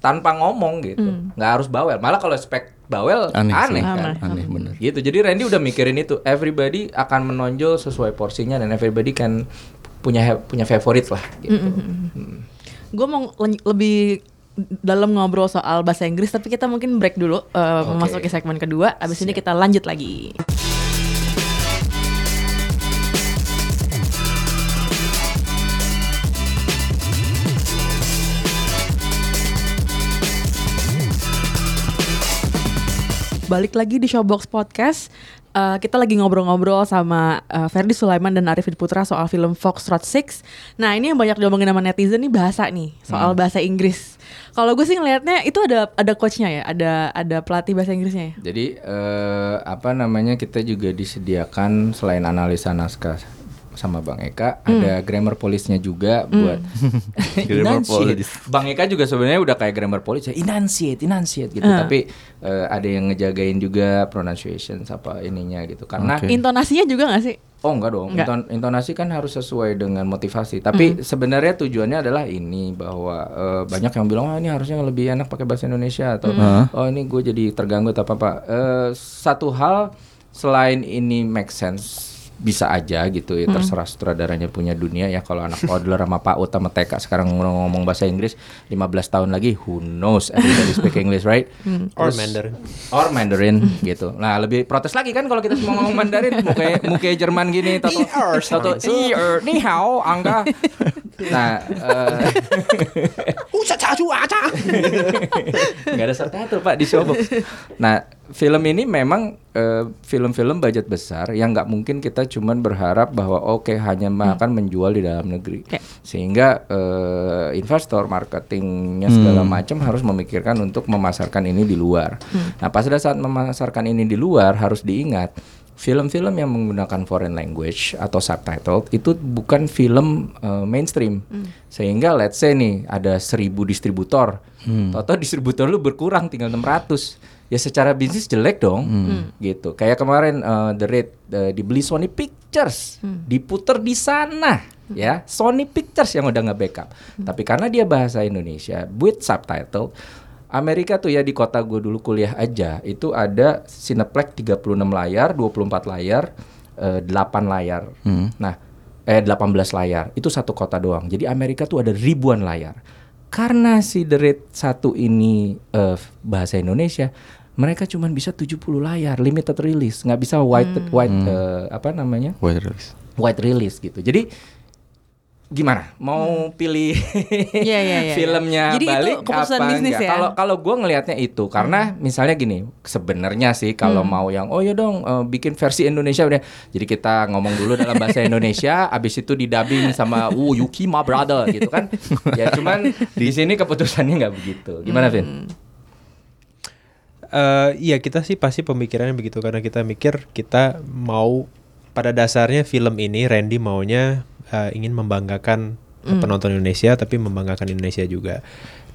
tanpa ngomong gitu. Nggak harus bawel. Malah kalau spek bawel aneh, Aneh kan. Aneh bener. gitu. Jadi Randy udah mikirin itu. Everybody akan menonjol sesuai porsinya dan everybody kan punya punya favorit lah gitu gue mau len- lebih dalam ngobrol soal bahasa Inggris tapi kita mungkin break dulu uh, Oke. memasuki segmen kedua. Abis ini kita lanjut lagi. Balik lagi di Showbox Podcast Uh, kita lagi ngobrol-ngobrol sama uh, Ferdi Sulaiman dan Arifin Putra soal film Foxtrot 6 Nah ini yang banyak diomongin sama netizen nih bahasa nih Soal bahasa Inggris. Kalau gue sih ngelihatnya itu ada ada coachnya ya Ada ada pelatih bahasa Inggrisnya ya? Jadi eh, apa namanya kita juga disediakan selain analisa naskah sama Bang Eka ada grammar police-nya juga buat Grammar enunciate. police. Bang Eka juga sebenarnya udah kayak grammar police ya enunciate, enunciate gitu. Tapi eh, ada yang ngejagain juga pronunciation apa ininya gitu. Karena Oke. Intonasinya juga gak sih? Oh enggak dong, Enggak. Inton- intonasi kan harus sesuai dengan motivasi. Tapi sebenarnya tujuannya adalah ini bahwa eh, banyak yang bilang oh ini harusnya lebih enak pakai bahasa Indonesia atau oh ini gue jadi terganggu atau apa apa. Eh, satu hal selain ini make sense bisa aja gitu ya terserah sutradaranya punya dunia ya. Kalau anak toddler sama Pak Ut sama TK sekarang ngomong bahasa Inggris 15 tahun lagi who knows? Everybody speak [LAUGHS] English right? Or Terus- Mandarin. or Mandarin [LAUGHS] gitu. Nah lebih protes lagi kan kalau kita semua ngomong Mandarin, muka muka Jerman gini, toto toto "Iya, ni hao, angga. [LAUGHS] Nah, eh, nggak ada subtitle pak di Showbox. Nah, film ini memang eh, film-film budget besar yang nggak mungkin kita cuman berharap bahwa oke hanya akan menjual di dalam negeri, Oke. sehingga eh, investor marketingnya segala macam harus memikirkan untuk memasarkan ini di luar. Nah, pas pada saat memasarkan ini di luar harus diingat film-film yang menggunakan foreign language atau subtitle itu bukan film eh, mainstream. Sehingga let's say nih ada seribu distributor, toto distributor lu berkurang tinggal 600. Ya secara bisnis jelek dong, gitu. Kayak kemarin eh, The Raid eh, dibeli Sony Pictures, diputer di sana, ya Sony Pictures yang udah nge-backup. Tapi karena dia bahasa Indonesia with subtitle, Amerika tuh ya di kota gue dulu kuliah aja itu ada Cineplex 36 layar, 24 layar, eh, 8 layar. Nah, eh 18 layar. Itu satu kota doang. Jadi Amerika tuh ada ribuan layar. Karena si The Raid 1 ini eh, bahasa Indonesia, mereka cuma bisa 70 layar limited release, nggak bisa wide wide eh, apa namanya? Wide release. wide release gitu. Jadi gimana? Mau pilih [LAUGHS] Iya, iya, iya. filmnya Jadi itu balik keputusan apa bisnis enggak? ya? Kalau kalau gue ngelihatnya itu karena misalnya gini, sebenarnya sih kalau mau yang oh ya dong eh, bikin versi Indonesia udah. Jadi kita ngomong dulu dalam bahasa Indonesia, [LAUGHS] abis itu didubbing sama uh Yuki my brother gitu kan. Ya cuman [LAUGHS] di sini keputusannya nggak begitu. Gimana Vin? Eh, iya kita sih pasti pemikirannya begitu. Karena kita mikir kita mau pada dasarnya film ini Randy maunya eh, ingin membanggakan eh, penonton Indonesia tapi membanggakan Indonesia juga.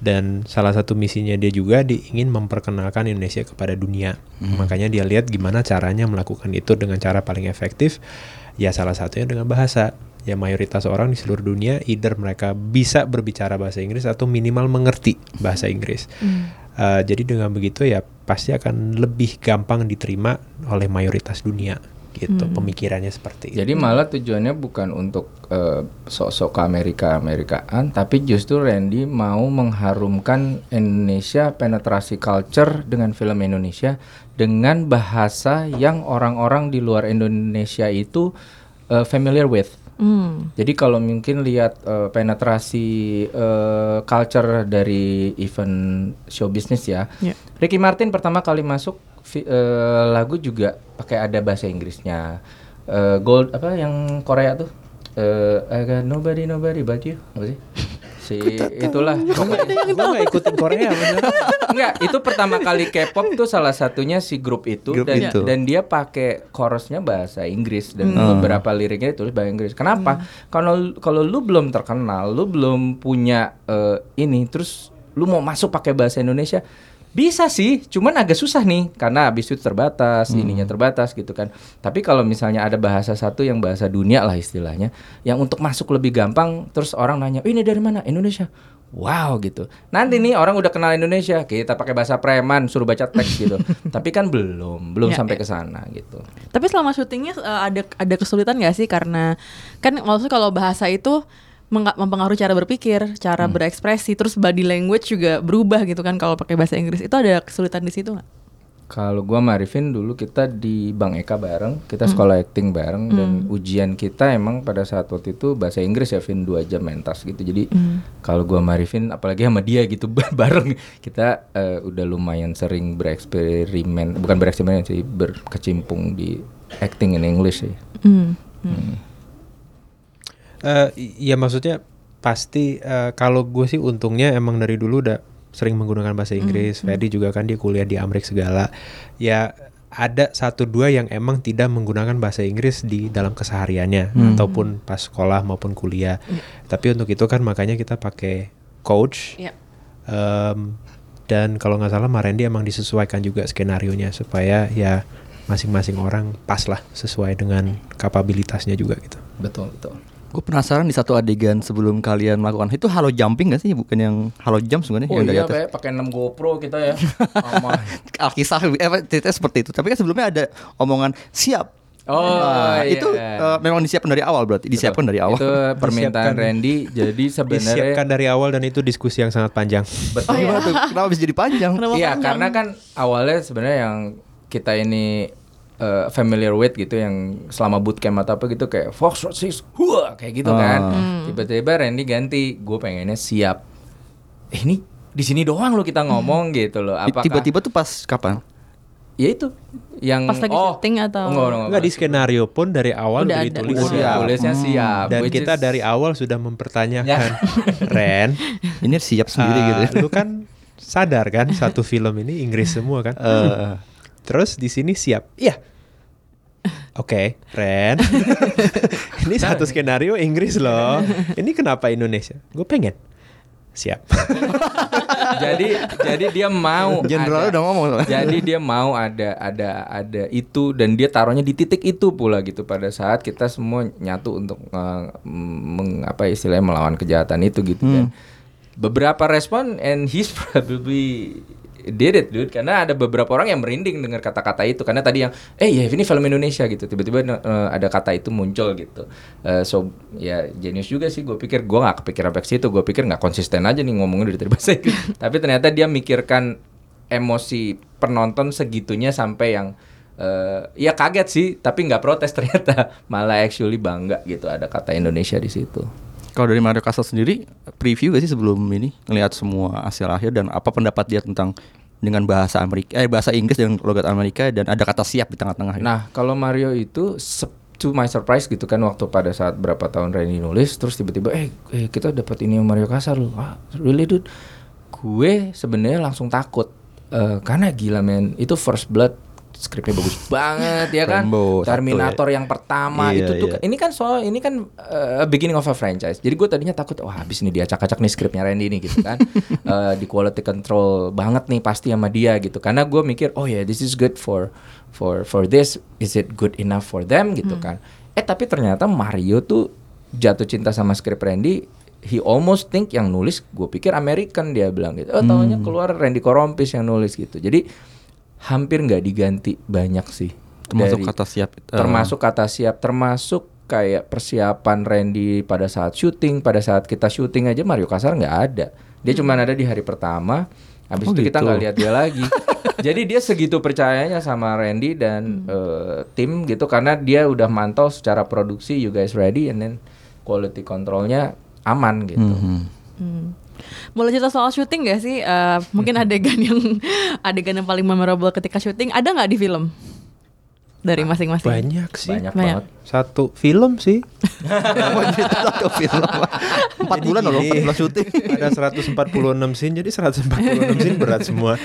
Dan salah satu misinya dia juga di, ingin memperkenalkan Indonesia kepada dunia. Makanya dia lihat gimana caranya melakukan itu dengan cara paling efektif. Ya salah satunya dengan bahasa ya mayoritas orang di seluruh dunia either mereka bisa berbicara bahasa Inggris atau minimal mengerti bahasa Inggris Uh, jadi dengan begitu ya pasti akan lebih gampang diterima oleh mayoritas dunia gitu pemikirannya seperti itu. Jadi malah tujuannya bukan untuk eh, sok-sok ke Amerika Amerikaan, tapi justru Randy mau mengharumkan Indonesia penetrasi culture dengan film Indonesia dengan bahasa yang orang-orang di luar Indonesia itu eh, familiar with. Hmm. Jadi kalau mungkin lihat eh, penetrasi eh, culture dari event show business ya, Ya. Ricky Martin pertama kali masuk eh, lagu juga pakai ada bahasa Inggrisnya. eh, Gold apa yang Korea tuh? Eh, I got nobody nobody but you. Apa sih? Si itulah. Gue gak ikutin Korea bener. Enggak, itu pertama kali K-pop tuh salah satunya si grup itu Grup dan itu. dan dia pakai chorusnya bahasa Inggris dan beberapa liriknya ditulis bahasa Inggris. Kenapa? Kalau kalau lu belum terkenal, lu belum punya eh, ini terus lu mau masuk pakai bahasa Indonesia bisa sih, cuman agak susah nih karena habis itu terbatas, ininya terbatas gitu kan. Tapi kalau misalnya ada bahasa satu yang bahasa dunia lah istilahnya, yang untuk masuk lebih gampang, terus orang nanya, "Oh, ini dari mana? Indonesia." Wow gitu. Nanti nih orang udah kenal Indonesia, kita pakai bahasa preman, suruh baca teks gitu. [LAUGHS] Tapi kan belum, belum Ya, sampai ya. ke sana gitu. Tapi selama syutingnya eh, ada ada kesulitan gak sih karena kan maksudnya kalau bahasa itu mempengaruhi cara berpikir, cara berekspresi, terus body language juga berubah gitu kan kalau pakai bahasa Inggris. Itu ada kesulitan di situ nggak? Kalau gua sama Arifin dulu kita di Bang Eka bareng, kita sekolah acting bareng dan ujian kita emang pada saat waktu itu bahasa Inggris ya Vin 2 jam mentas gitu. Jadi kalau gua sama Arifin apalagi sama dia gitu [LAUGHS] bareng kita eh, udah lumayan sering bereksperimen, bukan bereksperimen sih, berkecimpung di acting in English sih. Hmm. Eh, i- ya maksudnya pasti eh, kalau gue sih untungnya emang dari dulu udah sering menggunakan bahasa Inggris. Ferdi juga kan dia kuliah di Amerika segala. Ya ada satu dua yang emang tidak menggunakan bahasa Inggris di dalam kesehariannya ataupun pas sekolah maupun kuliah. Tapi untuk itu kan makanya kita pakai coach. Iya. Em, dan kalau nggak salah Marendi emang disesuaikan juga skenario nya supaya ya masing-masing orang pas lah sesuai dengan kapabilitasnya juga gitu. Betul, betul. Gue penasaran di satu adegan sebelum kalian melakukan itu halo jumping gak sih? Bukan yang halo jump sebenarnya Oh yang dari iya, atas. Be, pakai 6 GoPro kita ya. [LAUGHS] Alkisah eh, apa, ceritanya seperti itu. Tapi kan sebelumnya ada omongan siap. Oh, Nah, iya. itu eh, memang disiapkan dari awal berarti. Disiapkan dari awal. Itu permintaan Disiapkan. Randy. Jadi [LAUGHS] sebenarnya Disiapkan dari awal dan itu diskusi yang sangat panjang. Oh, gimana tuh? Kenapa bisa jadi panjang? Iya, karena kan awalnya sebenarnya yang kita ini eh, familiar with gitu yang selama bootcamp atau apa gitu kayak Fox Six, hua kayak gitu kan. Tiba-tiba Randy ganti, gue pengennya siap. Eh, ini di sini doang lo kita ngomong gitu loh. Apakah Tiba-tiba tuh pas kapan? ya itu yang Pas lagi oh, syuting atau- enggak, enggak, Enggak di skenario pun dari awal Udah udah, ada. ditulis Udah siap. tulisnya siap. Dan which kita is- dari awal sudah mempertanyakan, [LAUGHS] Ren, Ini siap sendiri ah, gitu. ya. lu kan sadar kan satu film ini Inggris semua kan? Eh, Terus di sini siap. Iya. [LAUGHS] Oke, Ren. [LAUGHS] ini satu skenario Inggris loh. Ini kenapa Indonesia? Gue pengen. Siap. [LAUGHS] jadi jadi dia mau Jenderal ada- udah ngomong jadi dia mau ada ada ada itu dan dia taruhnya di titik itu pula gitu pada saat kita semua nyatu untuk eh, meng, apa istilahnya melawan kejahatan itu gitu dan beberapa respon and he's probably did it dude. Karena ada beberapa orang yang merinding dengar kata-kata itu. Karena tadi yang eh ya ini film Indonesia gitu. Tiba-tiba eh, ada kata itu muncul gitu. Eh, so ya genius juga sih. Gue pikir gue nggak kepikiran ke situ. Gue pikir nggak konsisten aja nih ngomongnya dari bahasa Inggris [LAUGHS] tapi ternyata dia mikirkan emosi penonton segitunya sampai yang eh, ya kaget sih tapi nggak protes ternyata. [LAUGHS] Malah actually bangga gitu ada kata Indonesia di situ Kalau dari Mario Castle sendiri preview gak sih sebelum ini ngelihat semua hasil akhir dan apa pendapat dia tentang dengan bahasa Amerika eh bahasa Inggris dan logat Amerika dan ada kata siap di tengah-tengah. Nah, kalau Mario itu to my surprise gitu kan waktu pada saat berapa tahun Randy nulis terus tiba-tiba eh, eh kita dapat ini Mario Kasar loh. Ah, really dude. Gue sebenarnya langsung takut Eh, karena gila men, itu First Blood skripnya bagus banget ya kan. Rambo satu Terminator yang pertama Iya, itu tuh iya. ini kan soal ini kan uh, beginning of a franchise. Jadi gue tadinya takut wah habis nih dia acak-acak nih skripnya Randy nih gitu kan. [LAUGHS] Eh, di quality control banget nih pasti sama dia gitu. Karena gue mikir oh ya this is good for for for this is it good enough for them gitu kan. Eh tapi ternyata Mario tuh jatuh cinta sama skrip Randy He almost think yang nulis gue pikir American dia bilang gitu. Oh tahunya keluar Randy Korompis yang nulis gitu. Jadi hampir nggak diganti banyak sih. Termasuk Dari- kata siap. eh, termasuk kata siap termasuk kayak persiapan Randy pada saat syuting pada saat kita syuting aja Mario Kasar nggak ada dia cuma ada di hari pertama habis Oh, itu kita gitu. nggak lihat dia [LAUGHS] lagi jadi dia segitu percayanya sama Randy dan eh, tim gitu karena dia udah mantau secara produksi you guys ready and then quality controlnya aman gitu mhm. Hmm. Boleh cerita soal syuting gak sih? Eh, mungkin [LAUGHS] adegan yang adegan yang paling memorable ketika syuting ada nggak di film? dari masing-masing? Banyak sih. Banyak, Banyak. banget. Satu film sih. [LAUGHS] Mau cerita satu film. Empat Jadi bulan loh, empat bulan syuting. Ada 146 scene, jadi 146 scene berat semua.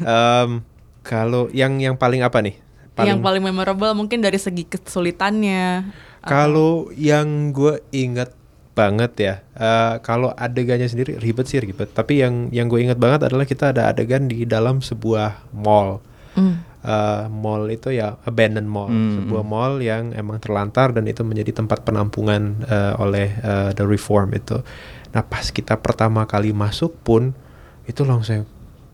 Em, kalau yang yang paling apa nih? Yang paling memorable mungkin dari segi kesulitannya. Kalau yang gue inget banget ya, eh, kalau adegannya sendiri ribet sih ribet. Tapi yang yang gue inget banget adalah kita ada adegan di dalam sebuah mall. Hmm. Eh, mall itu ya abandoned mall, sebuah mall yang emang terlantar dan itu menjadi tempat penampungan eh, oleh eh, the reform itu. Nah pas kita pertama kali masuk pun itu langsung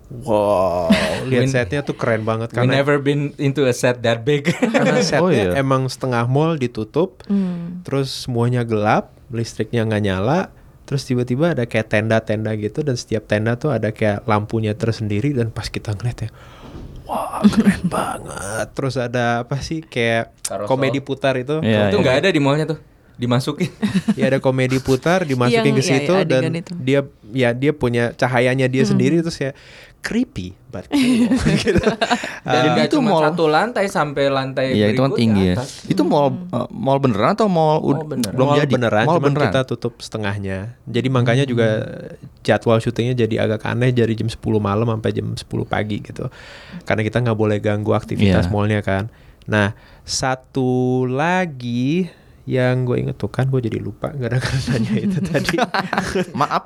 wow [LAUGHS] lihat We- setnya tuh keren banget We karena never been into a set that big. karena [LAUGHS] setnya Oh, iya. emang setengah mall ditutup, Hmm. terus semuanya gelap, listriknya nggak nyala, terus tiba-tiba ada kayak tenda-tenda gitu dan setiap tenda tuh ada kayak lampunya tersendiri dan pas kita ngeliat ya, wah keren [LAUGHS] banget. Terus ada apa sih kayak Carousel. komedi putar itu, Iya, itu nggak ada di mallnya tuh. Dimasukin. [LAUGHS] ya ada komedi putar dimasukin Yang- ke iya, situ iya, dan itu. dia ya dia punya cahayanya dia sendiri terus ya creepy but cool [LAUGHS] gitu. Dan nggak itu cuma mall. satu lantai sampai lantai Iya itu kan berikutnya tinggi ya. atas. Itu mall eh, mall beneran atau mall, Mall beneran. belum mall jadi? beneran, mall cuman beneran. kita tutup setengahnya. Jadi makanya juga jadwal syutingnya jadi agak aneh dari jam 10 malam sampai jam 10 pagi gitu. Karena kita nggak boleh ganggu aktivitas Iya. mallnya kan. Nah, satu lagi yang gue inget tuh kan gue jadi lupa gara-gara nanya itu [LAUGHS] tadi. Maaf.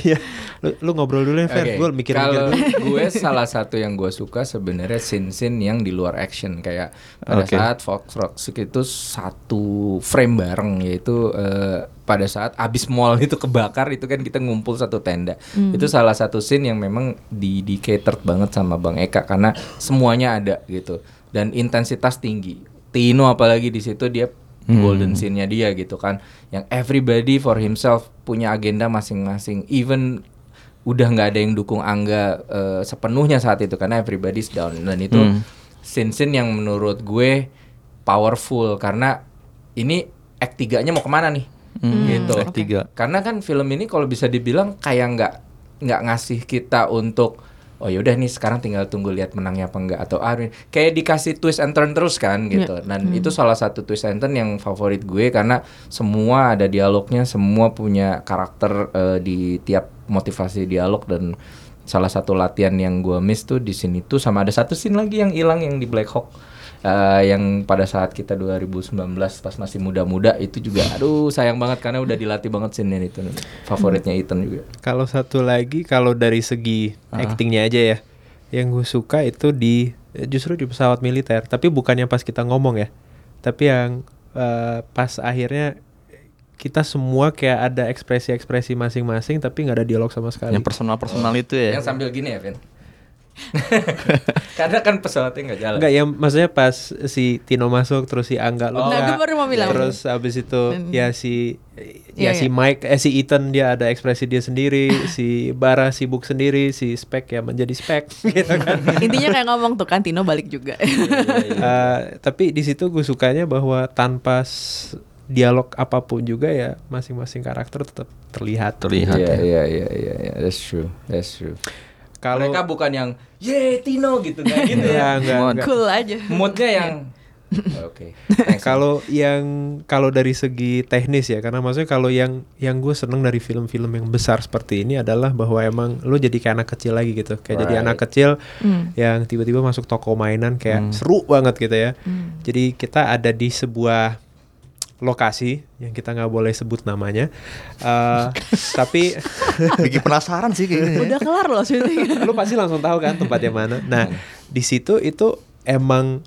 Iya, lu, lu ngobrol dulu ya, Fer. Oke, Gue mikir-mikir Kalau dulu. gue salah satu yang gue suka sebenarnya scene-scene yang di luar action kayak pada Oke. saat Fox Rock itu satu frame bareng yaitu eh, pada saat abis mall itu kebakar itu kan kita ngumpul satu tenda. Itu salah satu scene yang memang di di catered banget sama Bang Eka karena semuanya ada gitu dan intensitas tinggi. Tino apalagi di situ dia golden scene-nya dia gitu kan. Yang everybody for himself punya agenda masing-masing. Even udah nggak ada yang dukung Angga eh, sepenuhnya saat itu karena everybody's down. Dan itu scene-scene yang menurut gue powerful karena ini act 3-nya mau ke mana nih? Gitu. Act tiga. karena kan film ini kalau bisa dibilang kayak nggak nggak ngasih kita untuk oh yaudah nih sekarang tinggal tunggu lihat menangnya apa enggak atau ah kayak dikasih twist and turn terus kan gitu. Dan itu salah satu twist and turn yang favorit gue karena semua ada dialognya semua punya karakter eh, di tiap motivasi dialog dan salah satu latihan yang gue miss tuh di sini tuh sama ada satu scene lagi yang hilang yang di Black Hawk Eh, yang pada saat kita 2019 pas masih muda-muda itu juga aduh sayang banget karena udah dilatih banget scene itu favoritnya Ethan juga Kalau satu lagi kalau dari segi actingnya aja ya, yang gue suka itu di justru di pesawat militer. Tapi bukannya pas kita ngomong ya, tapi yang eh, pas akhirnya kita semua kayak ada ekspresi-ekspresi masing-masing, tapi nggak ada dialog sama sekali. Yang personal-personal itu ya. yang sambil gini ya Vin [LAUGHS] karena kan pesawatnya nggak jalan Enggak ya maksudnya pas si Tino masuk terus si Angga luka. Nah, gue baru mau bilang. Terus abis itu Dan- ya si Iya, ya si iya. Mike eh si Ethan dia ada ekspresi dia sendiri, [LAUGHS] si Bara sibuk sendiri, si Spek ya menjadi Spek [LAUGHS] gitu kan. Intinya kayak ngomong tuh kan Tino balik juga. Eh, tapi di situ gue sukanya bahwa tanpa dialog apa pun juga ya masing-masing karakter tetap terlihat. Terlihat. Iya ya. iya iya iya iya that's true that's true Kalau mereka bukan yang ye Tino gitu nggak gitu ya enggak, Mod. enggak. cool aja. moodnya yang [LAUGHS] oke. Kalau yang kalau dari segi teknis ya, karena maksudnya kalau yang yang gue seneng dari film-film yang besar seperti ini adalah bahwa emang lo jadi kayak anak kecil lagi gitu, kayak jadi Right. anak kecil Hmm. yang tiba-tiba masuk toko mainan kayak seru banget gitu ya. Jadi kita ada di sebuah lokasi yang kita nggak boleh sebut namanya, Eh, [LAUGHS] tapi [LAUGHS] Bikin penasaran sih kayak gini. Udah kelar loh syuting. [LAUGHS] lu pasti langsung tahu kan tempatnya mana. Nah, di situ itu emang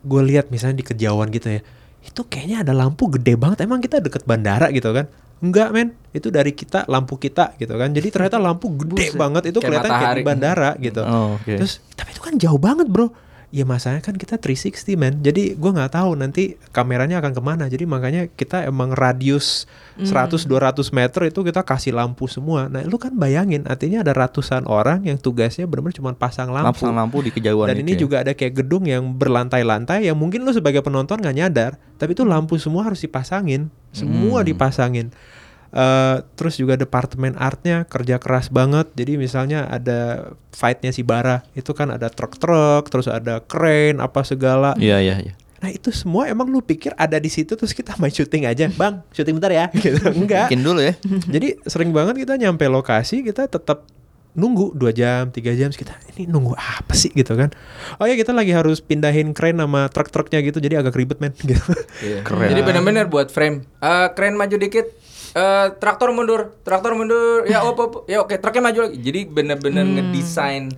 gue lihat misalnya di kejauhan gitu ya. Itu kayaknya ada lampu gede banget. Emang kita deket bandara gitu kan? Enggak, men. Itu dari kita lampu kita gitu kan. Jadi ternyata lampu gede Buset. banget itu Kayak kelihatan kayak di matahari. bandara gitu. Oh, oke. Terus tapi itu kan jauh banget, Bro. Ya masalahnya kan kita 360 men. Jadi gua nggak tahu nanti kameranya akan ke mana. Jadi makanya kita emang radius 100-200 meter itu kita kasih lampu semua. Nah lu kan bayangin artinya ada ratusan orang yang tugasnya benar-benar cuma pasang lampu. Lampu lampu di kejauhan Dan ini ya. juga ada kayak gedung yang berlantai-lantai Yang mungkin lu sebagai penonton nggak nyadar. Tapi itu lampu semua harus dipasangin. Semua Hmm. dipasangin Eh, terus juga departemen artnya kerja keras banget. Jadi misalnya ada fightnya si Bara itu kan ada truk-truk, terus ada crane apa segala. Iya iya iya. Nah itu semua emang lu pikir ada di situ terus kita main syuting aja, [LAUGHS] bang syuting bentar ya, [LAUGHS] gitu enggak. Bikin dulu ya. [LAUGHS] Jadi sering banget kita nyampe lokasi kita tetap nunggu dua jam tiga jam kita ini nunggu apa sih gitu kan oh ya kita lagi harus pindahin crane sama truk-truknya gitu jadi agak ribet men gitu Iya. Keren. Jadi benar-benar buat frame. Eh keren maju dikit. Eh traktor mundur, traktor mundur. Ya op, op. ya oke, truknya maju lagi. Jadi benar-benar ngedesain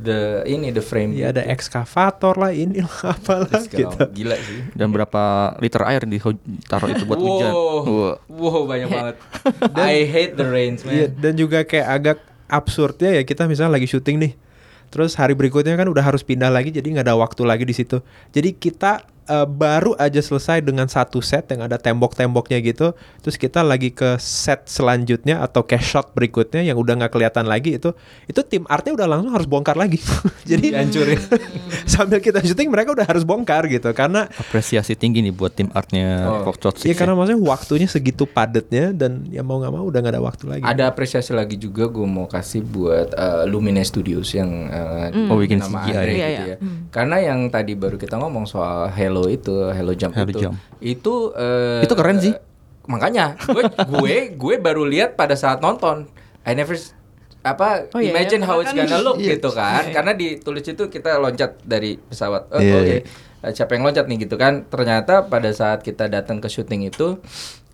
the ini the frame. ya ada ekskavator lah ini [LAUGHS] lah apalah gitu Gila sih. Dan berapa liter air di taruh itu buat hujan. Wow, Wah. wow banyak [LAUGHS] banget. I hate the rains, man. Iya, dan juga kayak agak absurdnya ya kita misalnya lagi syuting nih. Terus hari berikutnya kan udah harus pindah lagi jadi nggak ada waktu lagi di situ. Jadi kita eh, baru aja selesai dengan satu set yang ada tembok-temboknya gitu. Terus kita lagi ke set selanjutnya atau ke shot berikutnya yang udah nggak kelihatan lagi itu itu tim artnya udah langsung harus bongkar lagi. [LAUGHS] jadi Dihancurin. [LAUGHS] sambil kita syuting mereka udah harus bongkar gitu karena Apresiasi tinggi nih buat tim artnya Oh. Foxtrot ya karena maksudnya waktunya segitu padatnya dan ya mau nggak mau udah nggak ada waktu lagi. Ada apresiasi lagi juga gue mau kasih buat eh, Lumine Studios yang eh, Oh, bikin nama CGI. Andre Iya, gitu iya. ya. Karena yang tadi baru kita ngomong soal Hello itu, Hello Jump Hello itu, Jump. itu eh, Itu keren sih. Makanya gue [LAUGHS] gue gue baru lihat pada saat nonton. I never apa Oh, iya, imagine iya, how it's kan- gonna look Iya. gitu kan. Karena ditulis itu kita loncat dari pesawat. Oh, Iya, oke. iya. Eh, Siapa yang loncat nih gitu kan? Ternyata pada saat kita datang ke syuting itu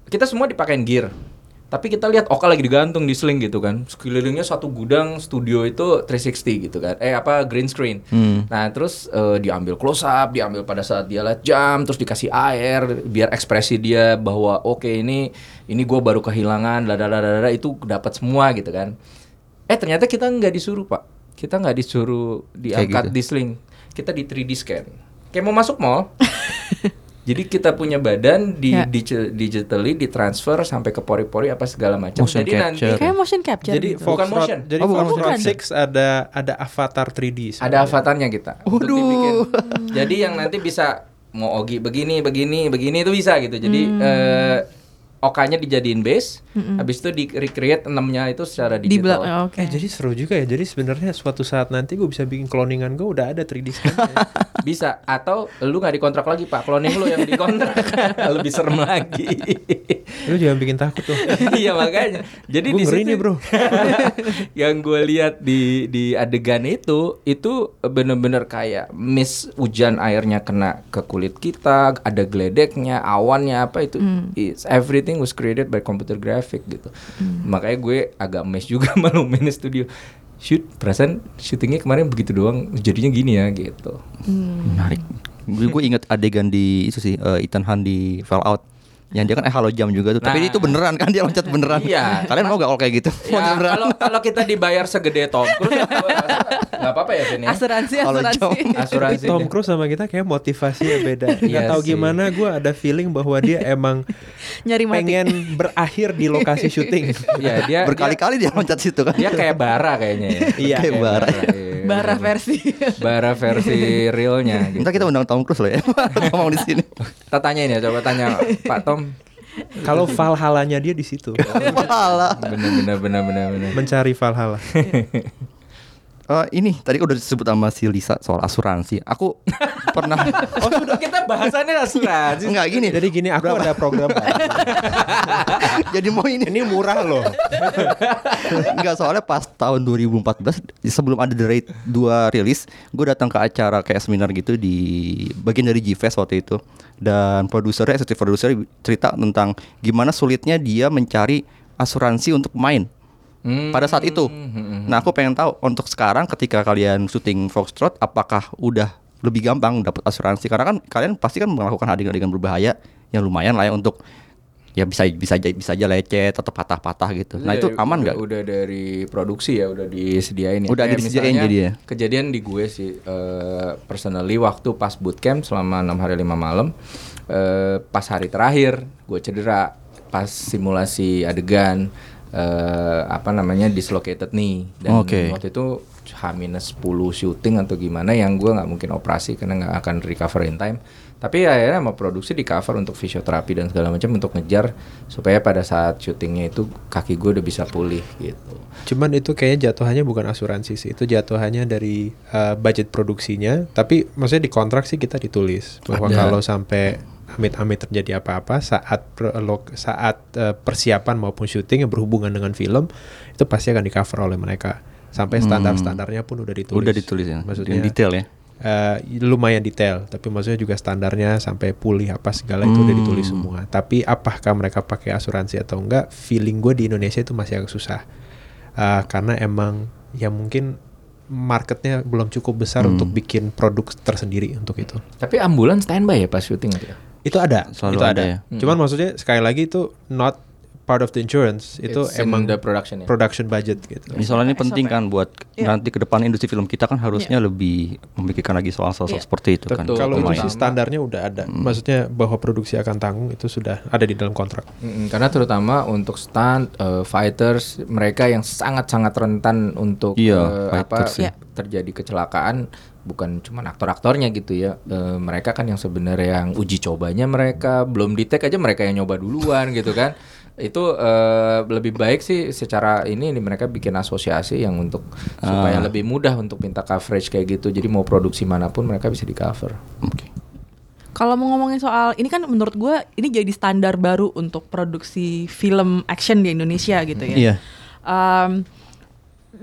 kita semua dipakein gear. Tapi kita lihat Oka lagi digantung di sling gitu kan. Sekelilingnya satu gudang studio itu 360 gitu kan. Eh apa green screen. Hmm. Nah, terus eh, diambil close up, diambil pada saat dia lihat jam, terus dikasih air biar ekspresi dia bahwa oke ini ini gue baru kehilangan, dadadadada itu dapat semua gitu kan. Eh ternyata kita nggak disuruh pak, kita nggak disuruh diangkat gitu. di sling, kita di 3D scan. Kayak mau masuk mall. [LAUGHS] Jadi kita punya badan di Ya. digi- digitally ditransfer sampai ke pori-pori apa segala macam. Motion Jadi nanti capture. Kayak motion capture Jadi gitu. Bukan motion. jadi Oh, bukan Foxtrot motion. Six ada ada avatar 3D. Ada avatarnya kita. untuk Waduh. dibikin. Jadi yang nanti bisa mau Ogi begini, begini, begini itu bisa gitu. Jadi eh Okanya dijadiin base, habis itu di recreate enamnya itu secara di digital. belakang oke. Eh jadi seru juga ya. Jadi sebenarnya suatu saat nanti gue bisa bikin cloningan gue udah ada 3D scan. [LAUGHS] Bisa atau lu nggak dikontrak lagi Pak, cloning lu yang dikontrak [LAUGHS] lebih serem lagi. [LAUGHS] Lu jangan bikin takut tuh. iya makanya. Jadi Gua di situ nih, bro. yang gue lihat di di adegan itu itu bener-bener kayak miss hujan airnya kena ke kulit kita, ada geledeknya, awannya apa itu it's everything was created by computer graphic gitu. Makanya gue agak miss juga [LAUGHS] sama Lumine Studio. Shoot, perasaan syutingnya kemarin begitu doang, jadinya gini ya gitu. Menarik. Gue gue inget adegan di itu sih eh, Ethan Hunt di Fallout. Yang dia kan eh halo jam juga tuh. Tapi Nah. itu beneran kan dia loncat beneran. Iya. Kalian mau gak kalau kayak gitu? Ya kalau kalau kita dibayar segede Tom Cruise [LAUGHS] nggak apa-apa ya Vin ya. Asuransi asuransi. jauh. [LAUGHS] Tapi Asuransi. Tom. Cruise sama kita kayak motivasinya beda. Gak Iya tahu sih. gimana gue ada feeling bahwa dia emang Nyari mati. pengen berakhir di lokasi [LAUGHS] syuting. Iya, dia Berkali-kali dia loncat situ kan. dia, dia kayak bara kayaknya ya. Iya, kayak bara. iya. Bara versi. bara versi realnya [LAUGHS] gitu. Ntar kita undang Tom Cruise loh ya. [LAUGHS] Ngomong di sini. Kita tanyain ya, coba tanya Pak Tom. Kalau Valhalla-nya dia di situ. [LAUGHS] Malah. Bener bener bener bener bener. Mencari Valhalla. Eh, ini tadi udah disebut sama si Lisa soal asuransi. Aku [LAUGHS] pernah Oh sudah kita bahasannya asuransi. enggak gini. Jadi gini, aku ada program. [LAUGHS] Jadi mau ini Ini murah loh. [LAUGHS] Enggak soalnya pas tahun 2014 sebelum ada The Raid 2 rilis, gue datang ke acara kayak seminar gitu di bagian dari G-Fest waktu itu. Dan produsernya, eksekutif produser cerita tentang gimana sulitnya dia mencari asuransi untuk main Hmm. pada saat itu. Nah, aku pengen tahu untuk sekarang ketika kalian syuting Foxtrot apakah udah lebih gampang dapat asuransi karena kan kalian pasti kan melakukan adegan-adegan berbahaya yang lumayan lah ya untuk ya bisa bisa aja bisa aja lecet atau patah-patah gitu. Nah, itu Dari- aman nggak? Udah dari produksi ya, udah disediain ya. Udah Kayak disediain jadi ya? Kejadian di gue sih, eh, personally waktu pas bootcamp selama enam hari lima malam, eh, pas hari terakhir gue cedera, pas simulasi adegan, eh, apa namanya dislocated nih, dan Oke. waktu itu H-10 syuting atau gimana yang gue nggak mungkin operasi karena nggak akan recover in time. Tapi akhirnya sama produksi di cover untuk fisioterapi dan segala macam untuk ngejar supaya pada saat syutingnya itu kaki gue udah bisa pulih gitu. Cuman itu kayaknya jatuhannya bukan asuransi sih. Itu jatuhannya dari uh, budget produksinya. Tapi maksudnya di kontrak sih kita ditulis bahwa Ada. kalau sampai amit-amit terjadi apa-apa saat saat uh, persiapan maupun syuting yang berhubungan dengan film itu pasti akan di cover oleh mereka. Sampai standar-standarnya pun udah ditulis. Udah ditulis ya. Maksudnya Dengan detail ya. eh, lumayan detail, tapi maksudnya juga standarnya sampai pulih apa segala itu udah Hmm. ditulis semua. Tapi apakah mereka pakai asuransi atau enggak? Feeling gue di Indonesia itu masih agak susah Eh, karena emang ya mungkin marketnya belum cukup besar Hmm. untuk bikin produk tersendiri untuk itu. Tapi ambulan standby ya pas syuting ya. Itu ada, Selalu itu ada ada. ya. Cuman maksudnya sekali lagi itu not part of the insurance, itu It's in emang the production ya. production budget gitu. Ini soalnya ini penting kan buat Iya. nanti ke depan industri film kita kan harusnya lebih memikirkan lagi soal sosok Iya. seperti itu kan. Betul. Kalau itu sih standarnya udah ada, Hmm. maksudnya bahwa produksi akan tanggung itu sudah ada di dalam kontrak. Mm-mm, karena terutama untuk stunt uh, fighters mereka yang sangat-sangat rentan untuk Iya, uh, apa fighters ya. terjadi kecelakaan bukan cuma aktor-aktornya gitu ya. Uh, mereka kan yang sebenarnya yang uji cobanya mereka belum di take aja mereka yang nyoba duluan gitu kan. [LAUGHS] Itu uh, lebih baik sih secara ini nih mereka bikin asosiasi yang untuk supaya lebih mudah untuk minta coverage kayak gitu. Jadi mau produksi mana pun mereka bisa di cover. Oke. Kalau mau ngomongin soal ini kan menurut gue ini jadi standar baru untuk produksi film action di Indonesia gitu ya. Iya. Em,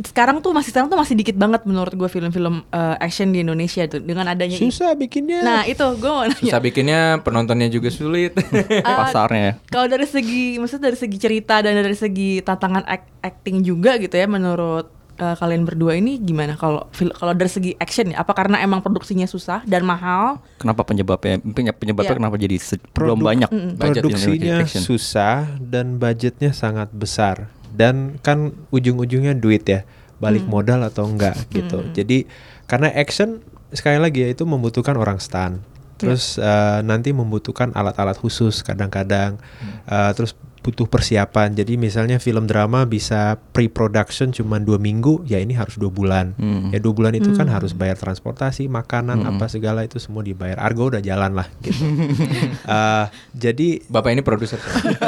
sekarang tuh masih sekarang tuh masih dikit banget menurut gue film-film eh, action di Indonesia tuh dengan adanya. Susah bikinnya. Nah itu gue mau nanya. Susah bikinnya, penontonnya juga sulit. [LAUGHS] [LAUGHS] Pasarnya ya. Kalau dari segi, maksudnya dari segi cerita dan dari segi tantangan act- acting juga gitu ya, menurut eh, kalian berdua ini gimana? Kalau kalau dari segi action ya, apa karena emang produksinya susah dan mahal? Kenapa penyebabnya penyebab- penyebabnya Iya. kenapa jadi belum banyak budget yang produksinya action? susah dan budgetnya sangat besar dan kan ujung-ujungnya duit ya balik modal atau enggak gitu. Jadi karena action sekali lagi ya itu membutuhkan orang stunt terus eh, nanti membutuhkan alat-alat khusus kadang-kadang. Eh, terus butuh persiapan jadi misalnya film drama bisa pre-production cuma dua minggu ya ini harus dua bulan Hmm. ya dua bulan itu kan harus bayar transportasi makanan apa segala itu semua dibayar argo udah jalan lah gitu Eh, [LAUGHS] jadi Bapak ini produser.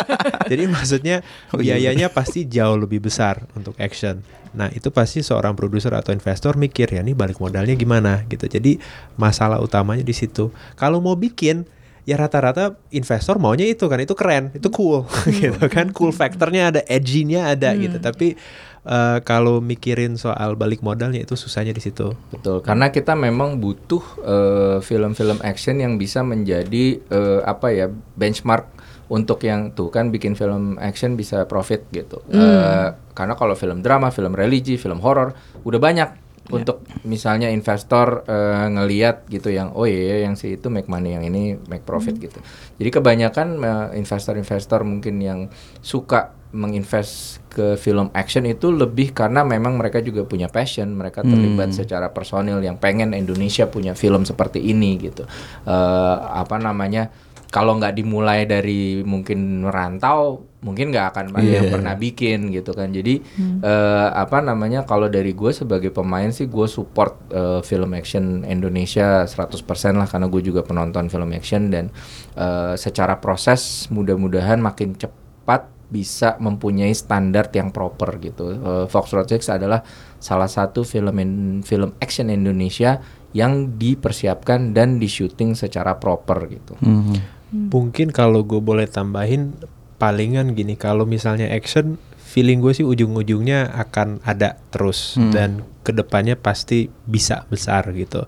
[LAUGHS] jadi maksudnya Oh, iya, biayanya pasti jauh lebih besar untuk action. Nah itu pasti seorang produser atau investor mikir ya ini balik modalnya gimana gitu. Jadi masalah utamanya di situ. Kalau mau bikin ya rata-rata investor maunya itu kan itu keren, itu cool [LAUGHS] gitu kan cool faktornya ada, edgy-nya ada gitu. Tapi eh, kalau mikirin soal balik modalnya itu susahnya di situ. Betul, karena kita memang butuh eh, film-film action yang bisa menjadi eh, apa ya benchmark untuk yang tuh kan bikin film action bisa profit gitu. Eh, karena kalau film drama, film religi, film horor udah banyak untuk misalnya investor eh, ngeliat gitu yang oh iya yang si itu make money yang ini make profit gitu. Jadi kebanyakan eh, investor-investor mungkin yang suka menginvest ke film action itu lebih karena memang mereka juga punya passion, mereka terlibat secara personil yang pengen Indonesia punya film seperti ini gitu. Eh, apa namanya? Kalau nggak dimulai dari mungkin merantau, mungkin nggak akan ada yang pernah bikin gitu kan. Jadi eh, apa namanya? Kalau dari gue sebagai pemain sih gue support eh, film action Indonesia 100% lah karena gue juga penonton film action dan eh, secara proses mudah-mudahan makin cepat bisa mempunyai standar yang proper gitu. Eh, Fox Projects adalah salah satu film in- film action Indonesia yang dipersiapkan dan di syuting secara proper gitu. Hmm. Mungkin kalau gue boleh tambahin palingan gini kalau misalnya action feeling gue sih ujung-ujungnya akan ada terus dan ke depannya pasti bisa besar gitu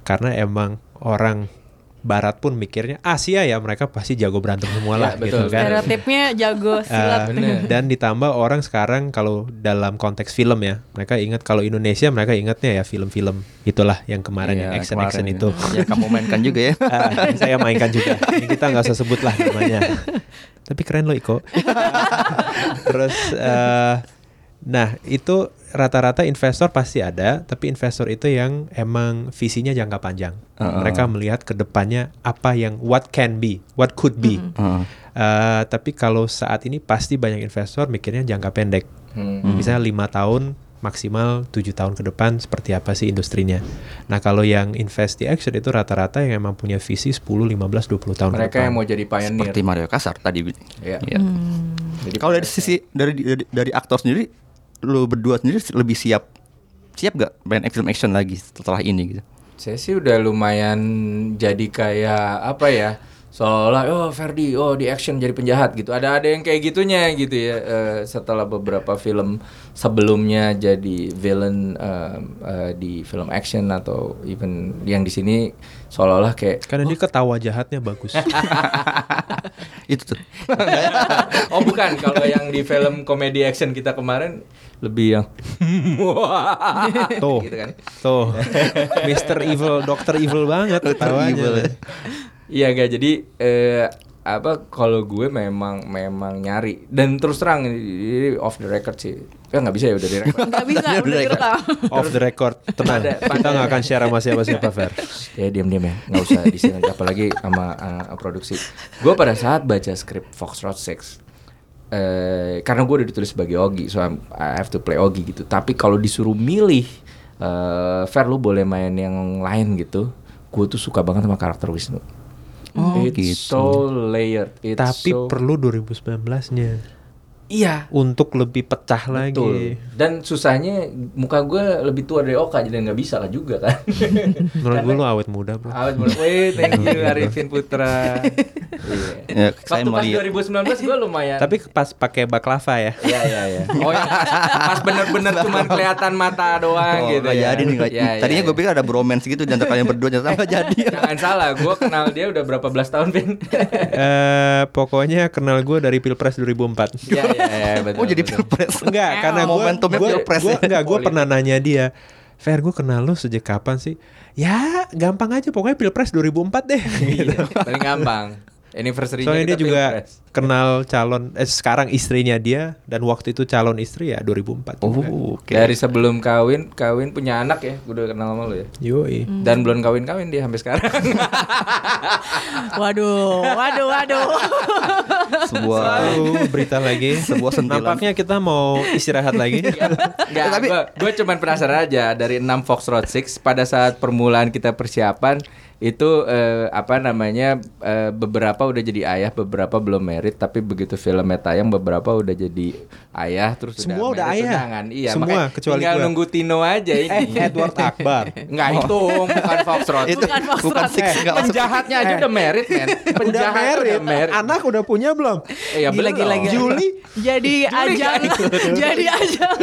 karena emang orang Barat pun mikirnya Asia ya mereka pasti jago berantem semua Ya, lah betul. gitu kan Stereotipnya jago [LAUGHS] silat. Uh, dan ditambah orang sekarang kalau dalam konteks film ya mereka ingat kalau Indonesia mereka ingatnya ya film-film itulah yang kemarin Iya, yang action kemarin action ya. itu Ya kamu mainkan juga ya. [LAUGHS] Ah, saya mainkan juga. Ini kita nggak usah sebut lah namanya. [LAUGHS] Tapi keren loh Iko. [LAUGHS] Terus, eh, nah itu rata-rata investor pasti ada, tapi investor itu yang emang visinya jangka panjang. Uh-uh. Mereka melihat ke depannya apa yang what can be, what could be. Heeh. Eh, tapi kalau saat ini pasti banyak investor mikirnya jangka pendek. Hmm. Misalnya lima tahun maksimal tujuh tahun ke depan seperti apa sih industrinya. Nah kalau yang invest di action itu rata-rata yang emang punya visi 10, 15, 20 tahun ke Mereka depan. yang mau jadi pioneer. Seperti Mario Kasar tadi. Iya. Iya. Jadi Kalau dari sisi dari, dari dari aktor sendiri, lu berdua sendiri lebih siap siap gak main film action lagi setelah ini gitu? Saya sih udah lumayan jadi kayak apa ya? Seolah oh Ferdi oh di action jadi penjahat gitu. Ada ada yang kayak gitunya gitu ya. eh, setelah beberapa film sebelumnya jadi villain eh, eh, di film action atau even yang di sini seolah-olah kayak Karena dia ketawa jahatnya bagus. [LAUGHS] Itu tuh. [LAUGHS] oh bukan kalau yang di film komedi action kita kemarin lebih yang [LAUGHS] Tuh. gitu kan. Tuh, Mr. Evil, Dokter Evil banget ketawanya. Ya. Iya gak jadi eh, apa kalau gue memang memang nyari. Dan terus terang ini off the record sih. Kan nggak bisa ya udah di record. [LAUGHS] Nggak bisa, udah direkam. Off the record, tenang. Pada- Kita nggak akan share sama siapa-siapa, Fer. ya diam diam ya. Nggak usah di sini apalagi sama uh, produksi. Gue pada saat baca skrip Foxtrot 6 eh karena gue udah ditulis sebagai Ogi so I'm- I have to play Ogi gitu. Tapi kalau disuruh milih eh Fer lu boleh main yang lain gitu gue tuh suka banget sama karakter Wisnu Oh, It's gitu. so layered It's Tapi so- perlu 2019-nya iya untuk lebih pecah Betul. lagi. Dan susahnya muka gue lebih tua dari Oka jadi nggak bisa kan juga kan. [LAUGHS] Menurut gue lu awet muda, Bro. Awet muda. Wih, thank you Arifin Putra. Ya, Iya. saya Waktu pas melihat 2019 gue lumayan. Tapi pas pakai baklava ya. Iya iya iya. Oh ya, pas bener-bener cuman kelihatan mata doang Oh, gitu nggak ya. jadi nih. nggak- Iya, iya, Tadinya iya. gue pikir ada bromance gitu di antara kalian berdua, ternyata nggak [LAUGHS] jadi. Jangan salah, gue kenal dia udah berapa belas tahun, Vin? Eh, pokoknya kenal gue dari Pilpres 2004. Iya iya iya betul. Oh jadi betul. pilpres. Enggak, karena gue Momentumnya gua, pilpres gua, ya. enggak, gue pernah nanya dia, Fer, gue kenal lu sejak kapan sih? Ya, gampang aja, pokoknya Pilpres 2004 deh. gitu. Iya, paling gampang. Anniversary Soalnya dia juga kenal calon, eh, sekarang istrinya dia, dan waktu itu calon istri ya 2004. juga. Oh, oke. Dari sebelum kawin, kawin punya anak ya, gue udah kenal sama lu ya. Yoi. Dan belum kawin-kawin dia sampai sekarang. [LAUGHS] Waduh, waduh, waduh. Sebuah Lalu berita lagi. Sebuah sentilan. Nampaknya kita mau istirahat lagi. Enggak, tapi- gue gue cuman penasaran aja dari 6 Fox Road 6 pada saat permulaan kita persiapan itu eh, apa namanya eh, beberapa udah jadi ayah, beberapa belum merit tapi begitu filmnya tayang beberapa udah jadi ayah terus Semua udah married, ayah. tunangan. Iya, Semua, makanya kecuali tinggal gua. nunggu Tino aja ini. eh, Edward Akbar. [LAUGHS] Enggak itu bukan Fox Road. itu Bukan Fox bukan Road. six nggak masuk. Penjahatnya aja udah merit, men. Udah married. udah merit. Anak udah punya belum? Eh, ya Gila, belum. gila, gila. Juli Jadi ajang, [LAUGHS] jadi ajang.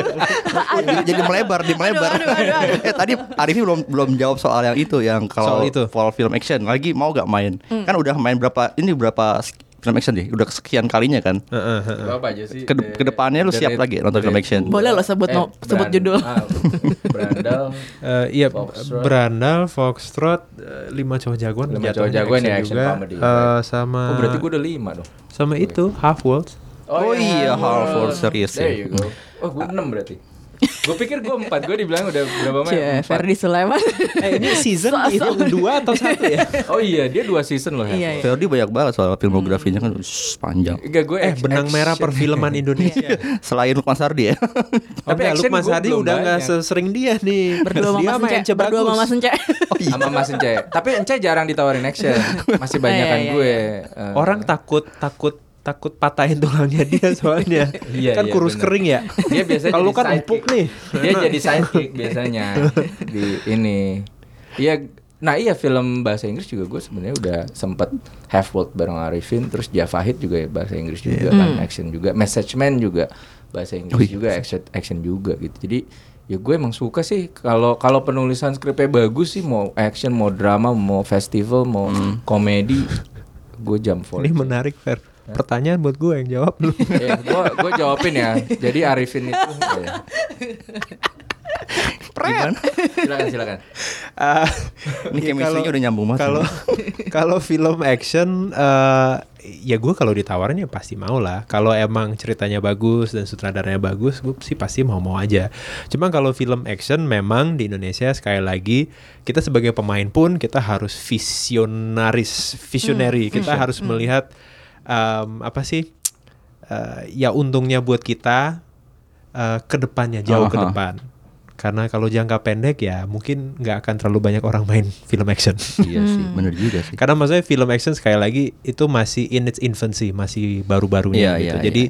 jadi, jadi melebar, di melebar. Aduh, aduh, aduh, aduh. eh tadi Arifin belum belum jawab soal yang itu yang kalau Soal itu. for film action lagi mau gak main? Kan udah main berapa ini berapa film action deh? Udah kesekian kalinya kan? Heeh, heeh. Itu apa aja sih? Ke- The- ke depannya lu siap lagi nonton film action? Boleh lo sebut no- sebut judul. [LAUGHS] Eh, iya, Foxtrot. Brandal, Foxtrot, eh, lima cowok jagoan. Lima cowok jagoan ya, action juga. comedy. Eh, sama Oh berarti gue udah lima dong. sama itu Half World. Oh iya, Half-World serius There ya. you go. Oh gue enam berarti. Gue pikir gue empat. Gue dibilang udah berapa main? Cie, Empat. Ferdi Sulaiman. Eh ini season So-so. ini dua atau satu ya? Oh iya dia dua season loh. Iya, iya. Ferdi banyak banget soal filmografinya kan shh, panjang. Enggak gue Eh benang merah perfilman [LAUGHS] Indonesia. Selain Lukman Sardi ya. Oh, Tapi enggak, action Lukman Sardi udah nggak banyak. sesering dia nih. Berdua sama dia Mas sama Ence. Berdua sama. Mas Ence. sama Mas Ence. Tapi Ence jarang ditawarin action. Masih banyak kan Iya, iya, gue. iya. eh, Orang takut takut takut patahin tulangnya dia [LAUGHS] soalnya. Iya, kan iya, kurus bener. kering ya. Dia biasanya Kalau kan empuk nih. Dia jadi sidekick biasanya di ini. Iya, nah iya film bahasa Inggris juga gue sebenarnya udah sempet have world bareng Arifin, terus Javahid juga ya bahasa Inggris juga kan action juga, Message Man juga bahasa Inggris juga, action action juga gitu. Jadi ya gue emang suka sih kalau kalau penulisan skripnya bagus sih mau action mau drama mau festival mau komedi gue jam for Ini menarik Fer. Pertanyaan buat gue yang jawab lu. [LAUGHS] Ya, gue gue jawabin ya. Jadi Arifin itu [LAUGHS] ya. Gimana? silakan silakan. Ah, Ini ya chemistry-nya kalau- udah nyambung banget. Kalau kalau film action eh ya gue kalau ditawarin ya pasti mau lah. Kalau emang ceritanya bagus dan sutradaranya bagus, gue sih pasti mau-mau aja. Cuma kalau film action memang di Indonesia sekali lagi kita sebagai pemain pun kita harus visionaris, visionary. kita harus melihat em, apa sih? eh, ya untungnya buat kita eh, ke depannya jauh ke Aha. depan. Karena kalau jangka pendek ya mungkin nggak akan terlalu banyak orang [LAUGHS] main film action. Iya sih, bener juga sih. Karena maksudnya film action sekali lagi itu masih in its infancy, masih baru-barunya Iya, gitu. iya, Jadi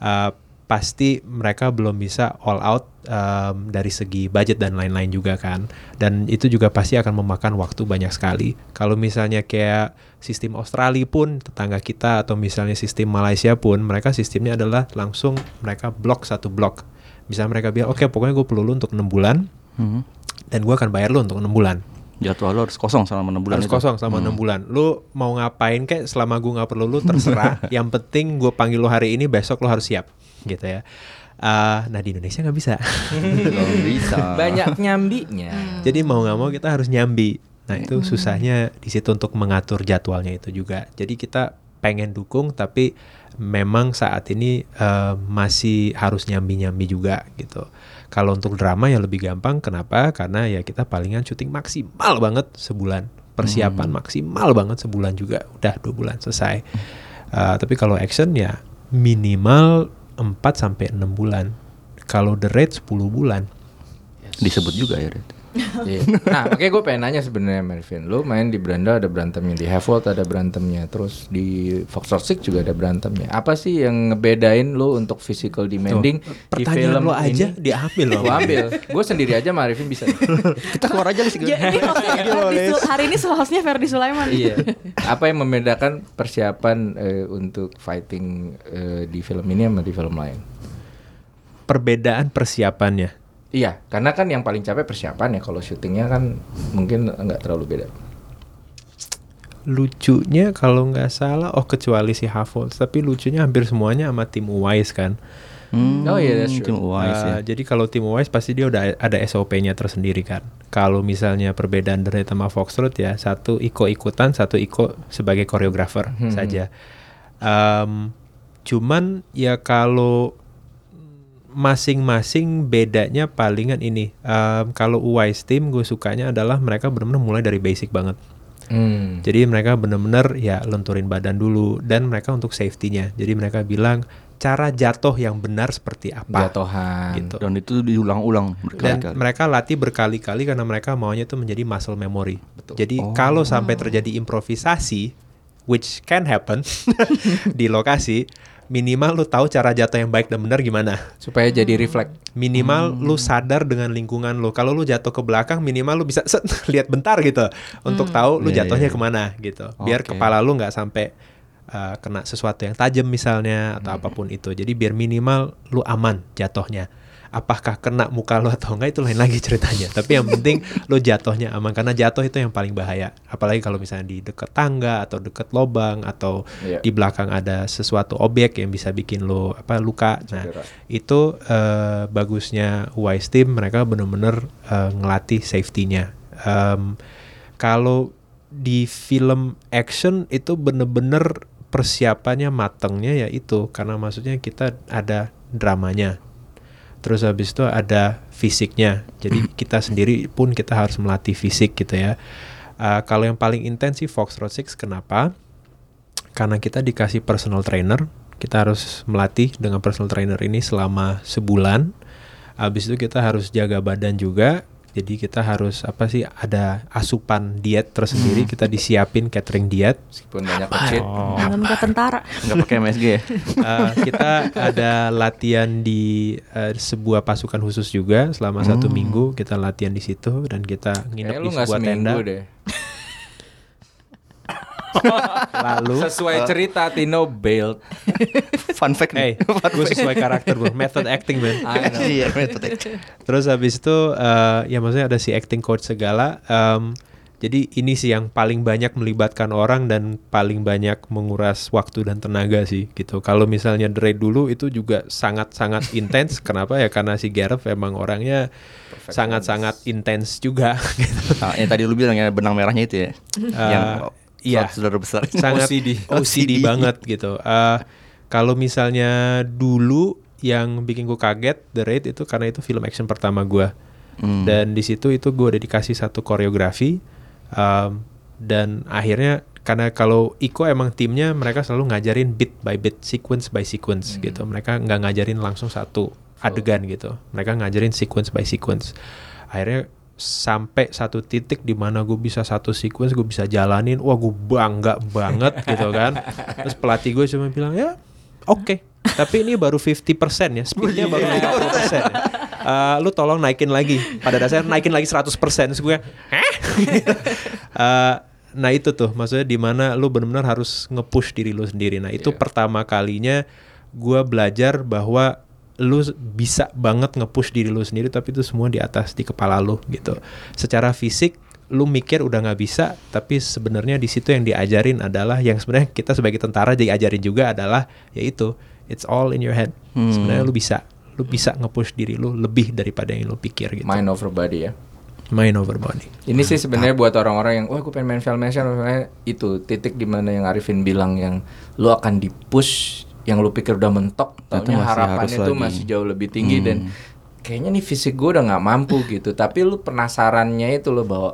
uh, pasti mereka belum bisa all out um, dari segi budget dan lain-lain juga kan. Dan itu juga pasti akan memakan waktu banyak sekali. Kalau misalnya kayak sistem Australia pun tetangga kita atau misalnya sistem Malaysia pun mereka sistemnya adalah langsung mereka blok satu blok. Bisa mereka bilang oke pokoknya gue perlu lu untuk enam bulan Mhm. dan gue akan bayar lu untuk enam bulan Jadwal lo harus kosong selama 6 bulan harus itu. kosong selama enam bulan. Lu mau ngapain kek selama gue nggak perlu lu terserah. [LAUGHS] Yang penting gue panggil lu hari ini, besok lu harus siap, gitu ya. Eh, nah di Indonesia nggak bisa. [LAUGHS] Bisa. Banyak nyambinya. Jadi mau nggak mau kita harus nyambi. Nah itu susahnya di situ untuk mengatur jadwalnya itu juga. Jadi kita pengen dukung tapi memang saat ini eh, masih harus nyambi-nyambi juga gitu. Kalau untuk drama ya lebih gampang. Kenapa? Karena ya kita palingan syuting maksimal banget sebulan. Persiapan maksimal banget sebulan juga. Udah dua bulan selesai. Eh, tapi kalau action ya minimal 4 sampai 6 bulan. Kalau The Raid 10 bulan. Disebut juga ya. Red. Iya. Nah, makanya gue pengen nanya sebenarnya Marvin, lu main di Branda ada berantemnya, di Hevold ada berantemnya, terus di Foxtrot Six juga ada berantemnya. Apa sih yang ngebedain lu untuk physical demanding di Pertanyaan film lo aja ini? diambil loh. Gua ambil. Gue sendiri aja Marvin bisa. [LAUGHS] Kita keluar aja Ya, hostnya Ferdi Sul- hari ini hostnya Ferdi Sulaiman. iya. Apa yang membedakan persiapan eh, untuk fighting eh, di film ini sama di film lain? Perbedaan persiapannya. Iya, karena kan yang paling capek persiapan ya. Kalau syutingnya kan mungkin nggak terlalu beda. Lucunya kalau nggak salah, oh kecuali si Havold, tapi lucunya hampir semuanya sama tim Uwais kan. Hmm, Oh iya, that's true. Tim Uwais ya. Uh, Jadi kalau tim Uwais pasti dia udah ada SOP-nya tersendiri kan. Kalau misalnya perbedaan dari sama Foxtrot ya satu iko-ikutan, satu iko sebagai koreografer Hmm. saja. Um, cuman ya kalau masing-masing bedanya palingan ini. Um, kalau Uwais team gue sukanya adalah mereka benar-benar mulai dari basic banget. Hmm. Jadi mereka benar-benar ya lenturin badan dulu dan mereka untuk safety-nya. Jadi mereka bilang cara jatuh yang benar seperti apa. Jatuhan. Gitu. Dan itu diulang-ulang Dan mereka latih berkali-kali karena mereka maunya itu menjadi muscle memory. Jadi kalau sampai terjadi improvisasi, which can happen [LAUGHS] di lokasi, minimal lu tahu cara jatuh yang baik dan benar gimana. Supaya jadi refleks. Minimal lu sadar dengan lingkungan lu. Kalau lu jatuh ke belakang, minimal lu bisa [LAUGHS] set, lihat bentar gitu untuk tahu lu Iya, jatuhnya iya. ke mana gitu. Biar Oke. kepala lu nggak sampai uh, kena sesuatu yang tajam misalnya atau apa pun itu. Jadi biar minimal lu aman jatuhnya. Apakah kena muka lu atau enggak itu lain lagi ceritanya. Tapi yang penting lu jatuhnya aman karena jatuh itu yang paling bahaya. Apalagi kalau misalnya di dekat tangga atau dekat lobang atau Iya. di belakang ada sesuatu objek yang bisa bikin lo apa luka. Nah, Cedera. itu eh, bagusnya Wise Team mereka benar-benar eh, ngelatih safety-nya. Em, kalau di film action itu bener-bener persiapannya matengnya ya itu karena maksudnya kita ada dramanya. Terus habis itu ada fisiknya. Jadi [CLEARS THROAT] kita sendiri pun kita harus melatih fisik gitu ya. Eh, kalau yang paling intens sih Foxtrot 6 kenapa? Karena kita dikasih personal trainer, kita harus melatih dengan personal trainer ini selama sebulan. Habis itu kita harus jaga badan juga. Jadi kita harus apa sih ada asupan diet tersendiri, kita disiapin catering diet. Meskipun banyak cheat. Dalam ke tentara. Nggak pakai MSG ya? [LAUGHS] Eh, kita ada latihan di eh, sebuah pasukan khusus juga selama satu minggu kita latihan di situ dan kita nginep Kayaknya di nggak sebuah tenda. deh. Lalu Sesuai cerita Tino bailed. [LAUGHS] Fun fact Eh, [LAUGHS] nih. gue sesuai karakter gue, method acting man. [LAUGHS] Iya, metode. Terus habis itu eh, ya maksudnya ada si acting coach segala. em, jadi ini sih yang paling banyak melibatkan orang dan paling banyak menguras waktu dan tenaga sih gitu. Kalau misalnya Dre dulu itu juga sangat-sangat intens. Kenapa ya? Karena si Gareth emang orangnya sangat-sangat intens juga. gitu. Nah, yang tadi lu bilang ya benang merahnya itu ya. yang iya. saudara besar. [LAUGHS] sangat OCD. OCD, banget gitu. Eh, kalau misalnya dulu yang bikin gue kaget The Raid itu karena itu film action pertama gue Hmm. dan di situ itu gue udah dikasih satu koreografi um, dan akhirnya karena kalau Iko emang timnya mereka selalu ngajarin bit by bit, sequence by sequence gitu. Mereka nggak ngajarin langsung satu adegan gitu. Mereka ngajarin sequence by sequence. Akhirnya sampai satu titik di mana gue bisa satu sequence gue bisa jalanin, wah gue bangga banget [LAUGHS] gitu kan. Terus pelatih gue cuma bilang ya oke, tapi ini baru 50% ya, speednya baru 50% ya. Eh, lu tolong naikin lagi. Pada dasarnya naikin lagi 100%. Terus gue, Hah? [LAUGHS] Eh, nah itu tuh maksudnya di mana lu benar-benar harus nge-push diri lu sendiri. Nah, itu pertama kalinya gue belajar bahwa lu bisa banget nge-push diri lu sendiri tapi itu semua di atas di kepala lu gitu. Secara fisik lu mikir udah nggak bisa tapi sebenarnya di situ yang diajarin adalah yang sebenarnya kita sebagai tentara diajarin juga adalah yaitu it's all in your head. Sebenarnya lu bisa lu bisa nge-push diri lu lebih daripada yang lu pikir gitu. Mind over body ya. Mind over body. Ini sih sebenarnya buat orang-orang yang wah gue pengen main film action itu titik di mana yang Arifin bilang yang lu akan dipush yang lu pikir udah mentok taunya masih harapannya lagi. masih jauh lebih tinggi dan kayaknya nih fisik gue udah nggak mampu [LAUGHS] gitu. Tapi lu penasarannya itu lo bahwa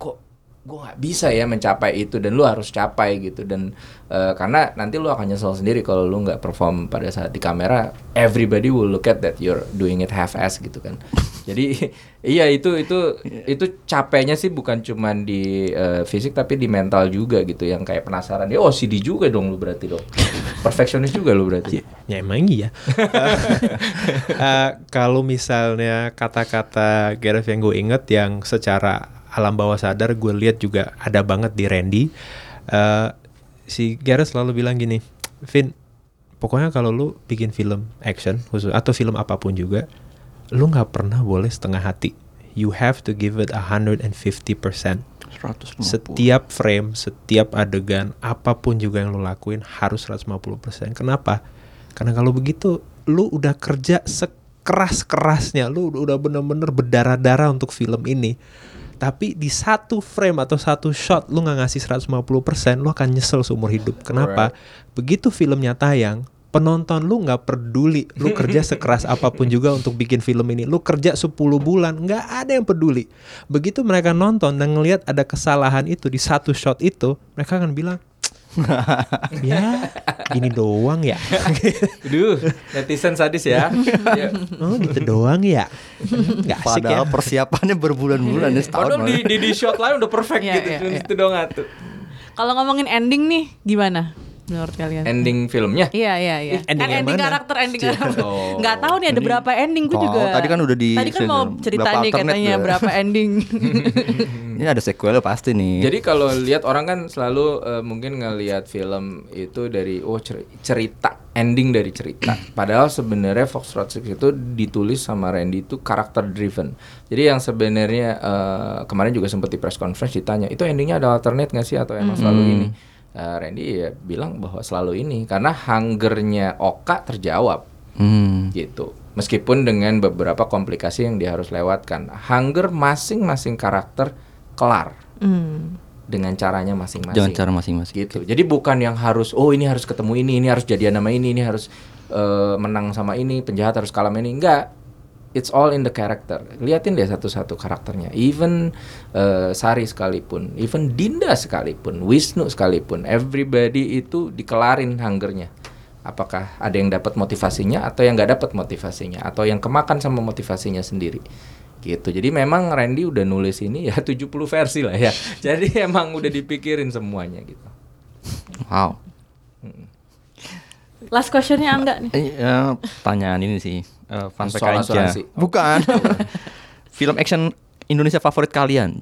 kok gue nggak bisa ya mencapai itu dan lu harus capai gitu. Dan eh, karena nanti lu akan nyesel sendiri kalau lu nggak perform pada saat di kamera everybody will look at that you're doing it half ass gitu kan. [LAUGHS] Jadi [LAUGHS] iya itu itu itu capeknya sih bukan cuman di eh, fisik tapi di mental juga gitu yang kayak penasaran ya oh CD juga dong lu berarti dong perfeksionis juga lu berarti Ya emang iya. [LAUGHS] Eh, kalau misalnya kata-kata Gareth yang gue inget yang secara alam bawah sadar gue lihat juga ada banget di Randy. Eh, si Gareth selalu bilang gini, Vin, pokoknya kalau lu bikin film action khusus atau film apa pun juga, lu nggak pernah boleh setengah hati. You have to give it 150%. 150. Setiap frame, setiap adegan, apa pun juga yang lo lakuin harus 150%. Kenapa? Karena kalau begitu lu udah kerja sekeras-kerasnya, lu udah bener-bener berdarah-darah untuk film ini. Tapi di satu frame atau satu shot lu nggak ngasih 150%, lu akan nyesel seumur hidup. Kenapa? Begitu filmnya tayang, penonton lu nggak peduli lu [LAUGHS] kerja sekeras apa pun juga untuk bikin film ini lu kerja 10 bulan nggak ada yang peduli begitu mereka nonton dan ngelihat ada kesalahan itu di satu shot itu mereka akan bilang [LAUGHS] ya gini doang ya Aduh, netizen sadis ya. [LAUGHS] Ya. oh gitu doang ya nggak asik ya Padahal persiapannya berbulan-bulan ya setahun. Padahal di, malah. di, di shot lain udah perfect Iya, gitu. iya, Cuma iya. Itu doang tuh. Kalau ngomongin ending nih gimana menurut kalian? Ending filmnya. Iya iya iya. ending Kan yang ending mana? karakter ending karakter. Oh. Nggak tahu nih ada berapa ending gue Oh, juga. tadi kan udah di- Tadi kan mau cerita nih katanya tuh. berapa ending. [LAUGHS] Ini ada sequelnya pasti nih. Jadi kalau lihat orang kan selalu eh, mungkin ngelihat film itu dari oh cer- cerita ending dari cerita. [CLEARS THROAT] Padahal sebenarnya Fox Road Six itu ditulis sama Randy itu karakter driven. Jadi yang sebenarnya eh, kemarin juga sempat di press conference ditanya itu endingnya ada alternate nggak sih atau emang selalu ini? Eh, Randy ya bilang bahwa selalu ini karena hungernya Oka terjawab Hmm. gitu. Meskipun dengan beberapa komplikasi yang dia harus lewatkan. Hunger masing-masing karakter kelar Hmm. dengan caranya masing-masing. Jangan cara masing-masing. Gitu. Jadi bukan yang harus oh ini harus ketemu ini, ini harus jadian nama ini, ini harus eh, menang sama ini, penjahat harus kalah ini. Enggak. It's all in the character. Liatin deh satu-satu karakternya. Even eh, Sari sekalipun, even Dinda sekalipun, Wisnu sekalipun, everybody itu dikelarin hungernya. Apakah ada yang dapat motivasinya atau yang nggak dapat motivasinya atau yang kemakan sama motivasinya sendiri gitu. Jadi memang Randy udah nulis ini ya [LAUGHS] 70 versi lah ya. [LAUGHS] Jadi emang udah dipikirin semuanya gitu. Wow. Last questionnya Angga nih. Eh, eh, pertanyaan ini sih. Eh, fun fact aja. asuransi. Bukan. [LAUGHS] Film action Indonesia favorit kalian?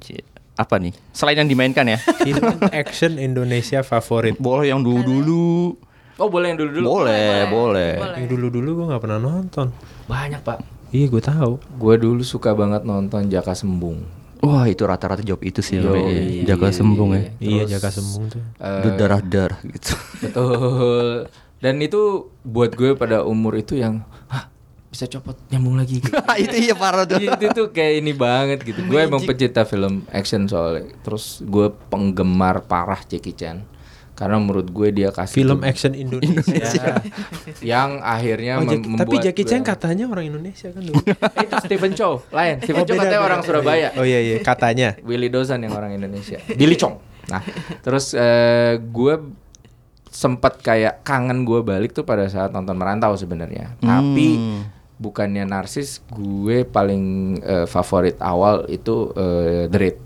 Apa nih? Selain yang dimainkan ya. film action Indonesia favorit Boleh yang dulu-dulu. Oh boleh yang dulu-dulu? Boleh, boleh. yang dulu-dulu gue nggak pernah nonton Banyak pak. iya gue tahu Gue dulu suka banget nonton Jaka Sembung. Wah, itu rata-rata jawab itu sih. Yoi. Iya. Jaga sembung ya. iya Terus, jaga sembung tuh eh, Darah-darah gitu. betul. Dan itu buat gue pada umur itu yang, hah bisa copot nyambung lagi. Gitu. [LAUGHS] itu iya parah tuh. Itu tuh kayak ini banget gitu. Gue emang pecinta film action soalnya. Terus gue penggemar parah Jackie Chan. Karena menurut gue dia kasih film tuh- action Indonesia, yang akhirnya Oh, mem- Jack- tapi membuat Jackie Chan gue- katanya orang Indonesia kan dulu [LAUGHS] Eh, itu Stephen Chow lain Stephen Oh, Chow katanya beda. orang Surabaya oh iya iya katanya [LAUGHS] Willy Dozan yang orang Indonesia Billy Chong nah terus eh, gue sempat kayak kangen gue balik tuh pada saat nonton merantau sebenarnya tapi bukannya narsis, gue paling eh, favorit awal itu eh, The Raid.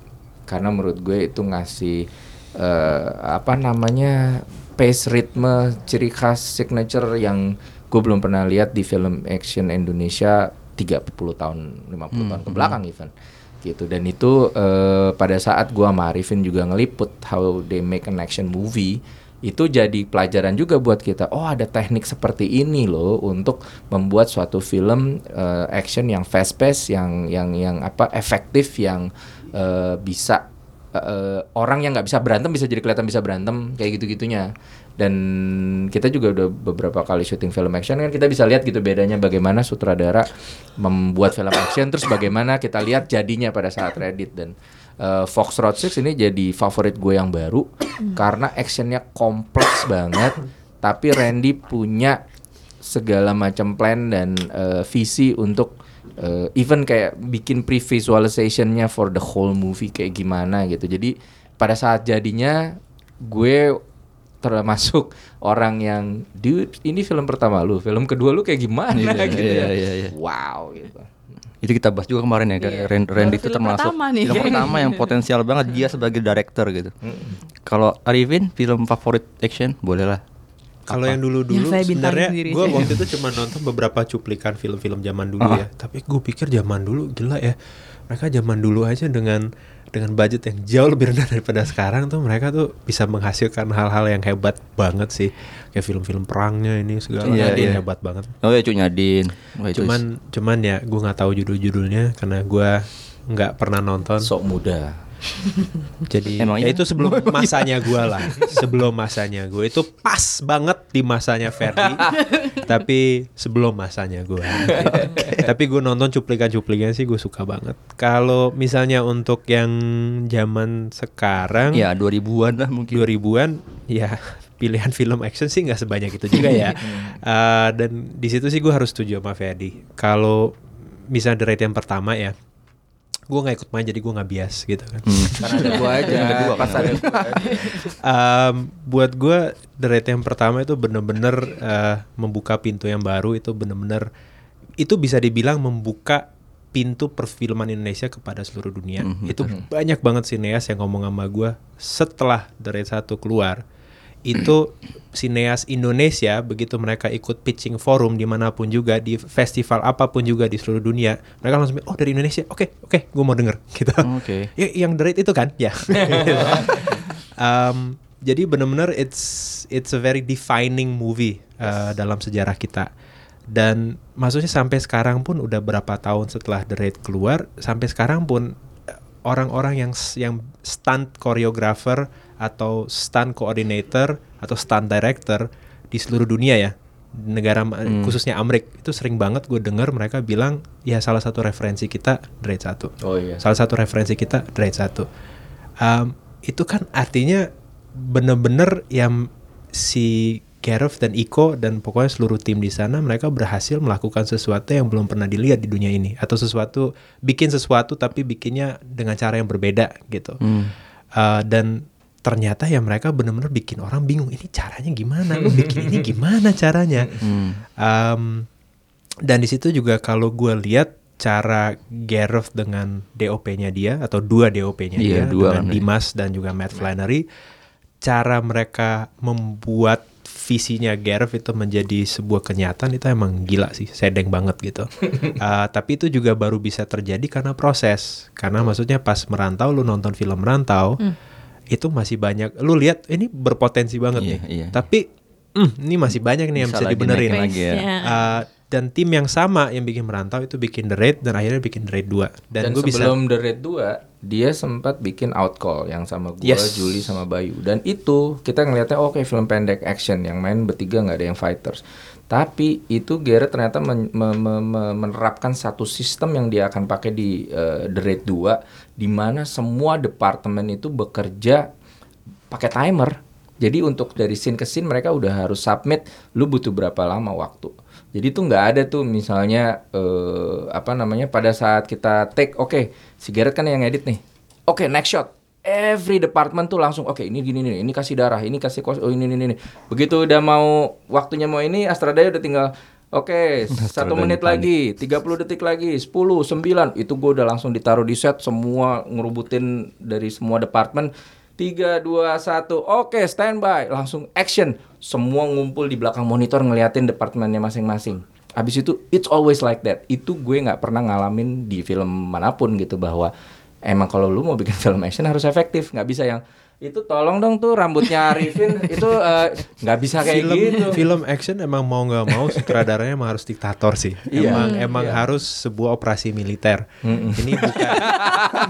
Karena menurut gue itu ngasih eh, apa namanya pace ritme ciri khas signature yang gue belum pernah lihat di film action Indonesia 30 tahun 50 tahun ke belakang even. Gitu. Dan itu eh, pada saat gua sama Arifin juga ngeliput how they make an action movie itu jadi pelajaran juga buat kita. Oh ada teknik seperti ini loh untuk membuat suatu film eh, action yang fast pace yang yang yang apa efektif yang eh, bisa eh, orang yang nggak bisa berantem bisa jadi kelihatan bisa berantem kayak gitu gitunya dan kita juga udah beberapa kali syuting film action kan kita bisa lihat gitu bedanya bagaimana sutradara membuat film action terus bagaimana kita lihat jadinya pada saat Reddit dan uh, Fox Road 6 ini jadi favorit gue yang baru karena actionnya kompleks banget tapi Randy punya segala macam plan dan uh, visi untuk uh, even kayak bikin pre-visualizationnya for the whole movie kayak gimana gitu jadi pada saat jadinya gue termasuk orang yang dude ini film pertama lu film kedua lu kayak gimana Iya, [LAUGHS] gitu iya, ya. iya, iya. wow gitu Itu kita bahas juga kemarin ya, Iya. Ren- Randy itu termasuk pertama nih. film pertama yang potensial banget dia sebagai director gitu. Kalau Arifin film favorit action boleh lah. Kalau yang dulu-dulu bintangin sebenarnya gue waktu itu cuma nonton beberapa cuplikan film-film zaman dulu Ah. ya. Tapi gue pikir zaman dulu gila ya. Mereka zaman dulu aja dengan dengan budget yang jauh lebih rendah daripada sekarang tuh mereka tuh bisa menghasilkan hal-hal yang hebat banget sih. Kayak film-film perangnya ini segala Iya, Nadine iya. hebat banget. Oh ya Cuk Nyadin. Wah, itu Cuman cuman ya gue nggak tahu judul-judulnya karena gue nggak pernah nonton. sok muda Jadi Emangnya? ya itu sebelum [LAUGHS] masanya gue lah, sebelum masanya gue itu pas banget di masanya Ferdi, [LAUGHS] tapi sebelum masanya gue. tapi gue nonton cuplikan-cuplikan sih gue suka banget. Kalau misalnya untuk yang zaman sekarang, Ya 2000-an lah mungkin. 2000-an, ya pilihan film action sih nggak sebanyak itu juga ya. [LAUGHS] Eh, dan di situ sih gue harus setuju sama Ferdi. Kalau misalnya The Raid yang pertama ya, gue nggak ikut main jadi gue nggak bias gitu kan. karena ada gua aja Ada gua, pas kan. ada gua aja. Um, buat gue The Raid yang pertama itu bener-bener uh, membuka pintu yang baru itu bener-bener itu bisa dibilang membuka pintu perfilman Indonesia kepada seluruh dunia. Itu banyak banget sineas yang ngomong sama gue setelah The Raid 1 keluar. Itu sineas Indonesia begitu mereka ikut pitching forum di mana pun juga di festival apa pun juga di seluruh dunia mereka langsung oh dari Indonesia? Oke oke gue mau denger [LAUGHS] gitu. Oke. ya, yang The Raid itu kan? Ya. [LAUGHS] Um, jadi benar-benar it's it's a very defining movie uh, dalam sejarah kita. Dan maksudnya sampai sekarang pun udah berapa tahun setelah The Raid keluar sampai sekarang pun uh, orang-orang yang yang stunt choreographer atau stunt coordinator atau stunt director di seluruh dunia ya. Negara ma- khususnya Amerika itu sering banget gue dengar mereka bilang ya salah satu referensi kita Raid 1 oh iya. Salah satu referensi kita Dread 1 Um, Itu kan artinya bener-bener yang si Gareth dan Iko dan pokoknya seluruh tim di sana mereka berhasil melakukan sesuatu yang belum pernah dilihat di dunia ini. Atau sesuatu bikin sesuatu tapi bikinnya dengan cara yang berbeda gitu. Uh, dan ternyata ya mereka bener-bener bikin orang bingung ini caranya gimana? Lu bikin ini [LAUGHS] gimana caranya? Um, dan di situ juga kalau gue lihat cara Gareth dengan DOP-nya dia atau dua DOP-nya Iya, dia dua dengan kan, Dimas dan juga Matt Flannery, cara mereka membuat visinya Gareth itu menjadi sebuah kenyataan itu emang gila sih, sedeng banget gitu. Uh, [LAUGHS] tapi itu juga baru bisa terjadi karena proses. Karena maksudnya pas merantau, lu nonton film merantau, itu masih banyak. Lu lihat ini berpotensi banget Iya, nih. iya. Tapi mm, ini masih banyak nih yang Bisa bisa lagi dibenerin. lagi ya. Uh, dan tim yang sama yang bikin merantau itu bikin The Raid dan akhirnya bikin The Raid 2 dan, Dan, gue bisa sebelum The Raid 2 dia sempat bikin Outcall yang sama gue, Yes. Juli sama Bayu. Dan itu kita ngeliatnya oke film pendek action yang main bertiga nggak ada yang fighters. Tapi itu Gareth ternyata men- me- me- me- menerapkan satu sistem yang dia akan pakai di eh, The Raid 2 di mana semua departemen itu bekerja pakai timer. Jadi untuk dari scene ke scene mereka udah harus submit lu butuh berapa lama waktu. Jadi tuh nggak ada tuh misalnya eh, apa namanya pada saat kita take oke si Gareth kan yang edit nih. Oke next shot. Every department tuh langsung oke ini gini nih ini kasih darah ini kasih kos oh ini ini ini. Begitu udah mau waktunya mau ini Astradaya udah tinggal Oke, [LAUGHS] satu udah menit panik. lagi, 30 detik lagi, 10, 9, itu gue udah langsung ditaruh di set, semua ngerubutin dari semua departemen. 3, 2, 1, oke standby, langsung action. Semua ngumpul di belakang monitor ngeliatin departemennya masing-masing. Abis itu, it's always like that. Itu gue nggak pernah ngalamin di film mana pun gitu bahwa emang kalau lu mau bikin [LAUGHS] film action harus efektif, nggak bisa yang itu tolong dong tuh rambutnya Arifin [LAUGHS] itu eh, nggak bisa kayak film gitu. film action emang mau nggak mau sutradaranya emang harus diktator sih. [LAUGHS] Iya. Emang emang harus sebuah operasi militer. Ini bukan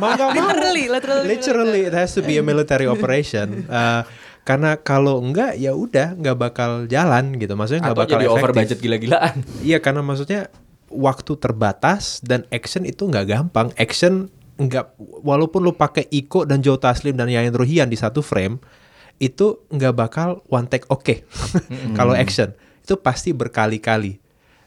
mau nggak mau. Literally, literally. Literally, it has to be a military operation. Uh, karena kalau enggak ya udah nggak bakal jalan gitu. Maksudnya nggak Atau bakal jadi over efektif. budget gila-gilaan. Iya karena maksudnya waktu terbatas dan action itu nggak gampang. Action nggak walaupun lu pakai Iko dan Joe Taslim dan Yayan Ruhian di satu frame itu nggak bakal one take oke. [LAUGHS] Kalau action itu pasti berkali-kali.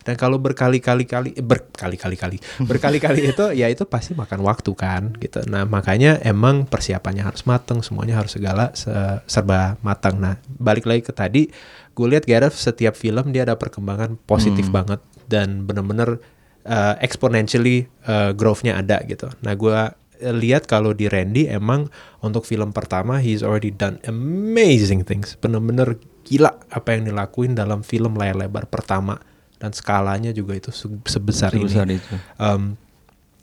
Dan kalau berkali-kali kali eh, berkali-kali kali [LAUGHS] berkali-kali itu ya itu pasti makan waktu kan gitu. Nah, makanya emang persiapannya harus matang, semuanya harus segala se- serba matang. Nah, balik lagi ke tadi gue lihat Gareth setiap film dia ada perkembangan positif banget dan bener-bener uh, exponentially uh, growth-nya ada gitu. Nah, gue lihat kalau di Randy emang untuk film pertama he's already done amazing things. Bener-bener gila apa yang dilakuin dalam film layar lebar pertama dan skalanya juga itu se- sebesar, Sebesar ini. itu. Um,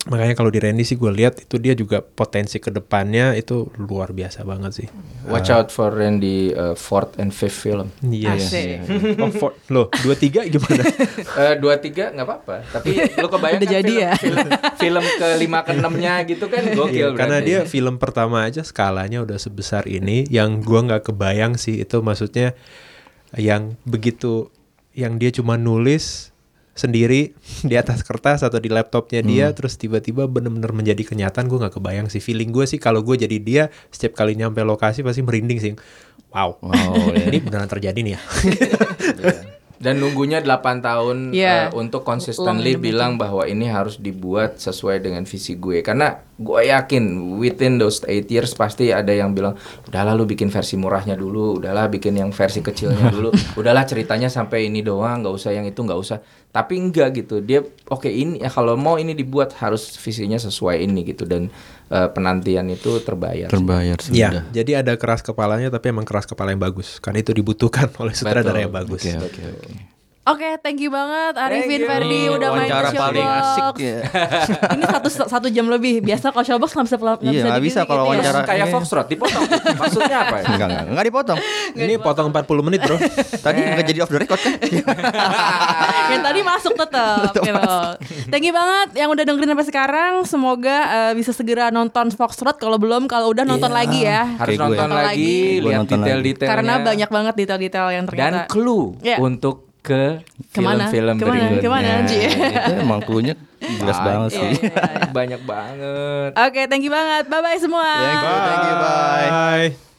makanya kalau di Randy sih gue lihat itu dia juga potensi ke depannya itu luar biasa banget sih. Watch out for Randy uh, fourth and fifth film. Yes. Asik. Oh, for, loh, dua tiga gimana? [LAUGHS] Eh, dua tiga nggak apa-apa. Tapi lu kebayang Udah kan jadi film, ya? film, film ke lima ke enamnya gitu kan Iya, gokil. karena berarti. dia film pertama aja skalanya udah sebesar ini yang gua nggak kebayang sih itu maksudnya yang begitu yang dia cuma nulis sendiri [LAUGHS] di atas kertas atau di laptopnya dia terus tiba-tiba bener-bener menjadi kenyataan gue nggak kebayang sih feeling gue sih kalau gue jadi dia setiap kali nyampe lokasi pasti merinding sih wow, Wow, ya. [LAUGHS] ini beneran terjadi nih ya [LAUGHS] Iya. Dan nunggunya 8 tahun Iya. eh, untuk consistently bilang bahwa ini harus dibuat sesuai dengan visi gue. Karena gue yakin within those 8 years pasti ada yang bilang, udahlah lu bikin versi murahnya dulu, udahlah bikin yang versi kecilnya dulu, udahlah ceritanya sampai ini doang, nggak usah yang itu nggak usah. Tapi enggak gitu, dia oke ini ya kalau mau ini dibuat harus visinya sesuai ini gitu dan eh, penantian itu terbayar. Terbayar sudah. Ya, jadi ada keras kepalanya tapi emang keras kepala yang bagus karena itu dibutuhkan [LAUGHS] oleh sutradara Betul. yang bagus. Oke, oke, oke. Oke, thank you banget Arifin. Ferdi udah main Wawancara paling Showbox. asik ya. [LAUGHS] Ini satu satu jam lebih. Biasa kalau Showbox nggak bisa nggak Iya, nggak bisa kalau ya. wawancara. Kayak Ini- Foxtrot dipotong. Maksudnya apa ya? Enggak, enggak, enggak dipotong. [LAUGHS] Ini potong 40 menit, Bro. [LAUGHS] Tadi enggak jadi off the record kan? yang tadi masuk tetap gitu. Thank you banget yang udah dengerin sampai sekarang. Semoga eh, bisa segera nonton Foxtrot. Kalau belum, kalau udah nonton Iya. lagi ya. Harus Kayak nonton Nonton lagi, lihat detail-detailnya. Karena banyak banget detail-detail yang dan ternyata. clue Iya. untuk ke Ke mana? film-film Ke mana? berikutnya. Ke mana, Ji? itu [LAUGHS] emang clue-nya jelas banget Iya, sih. iya, iya. [LAUGHS] Banyak banget. Oke, thank you banget. Bye bye semua. Thank you, thank you, bye. Bye.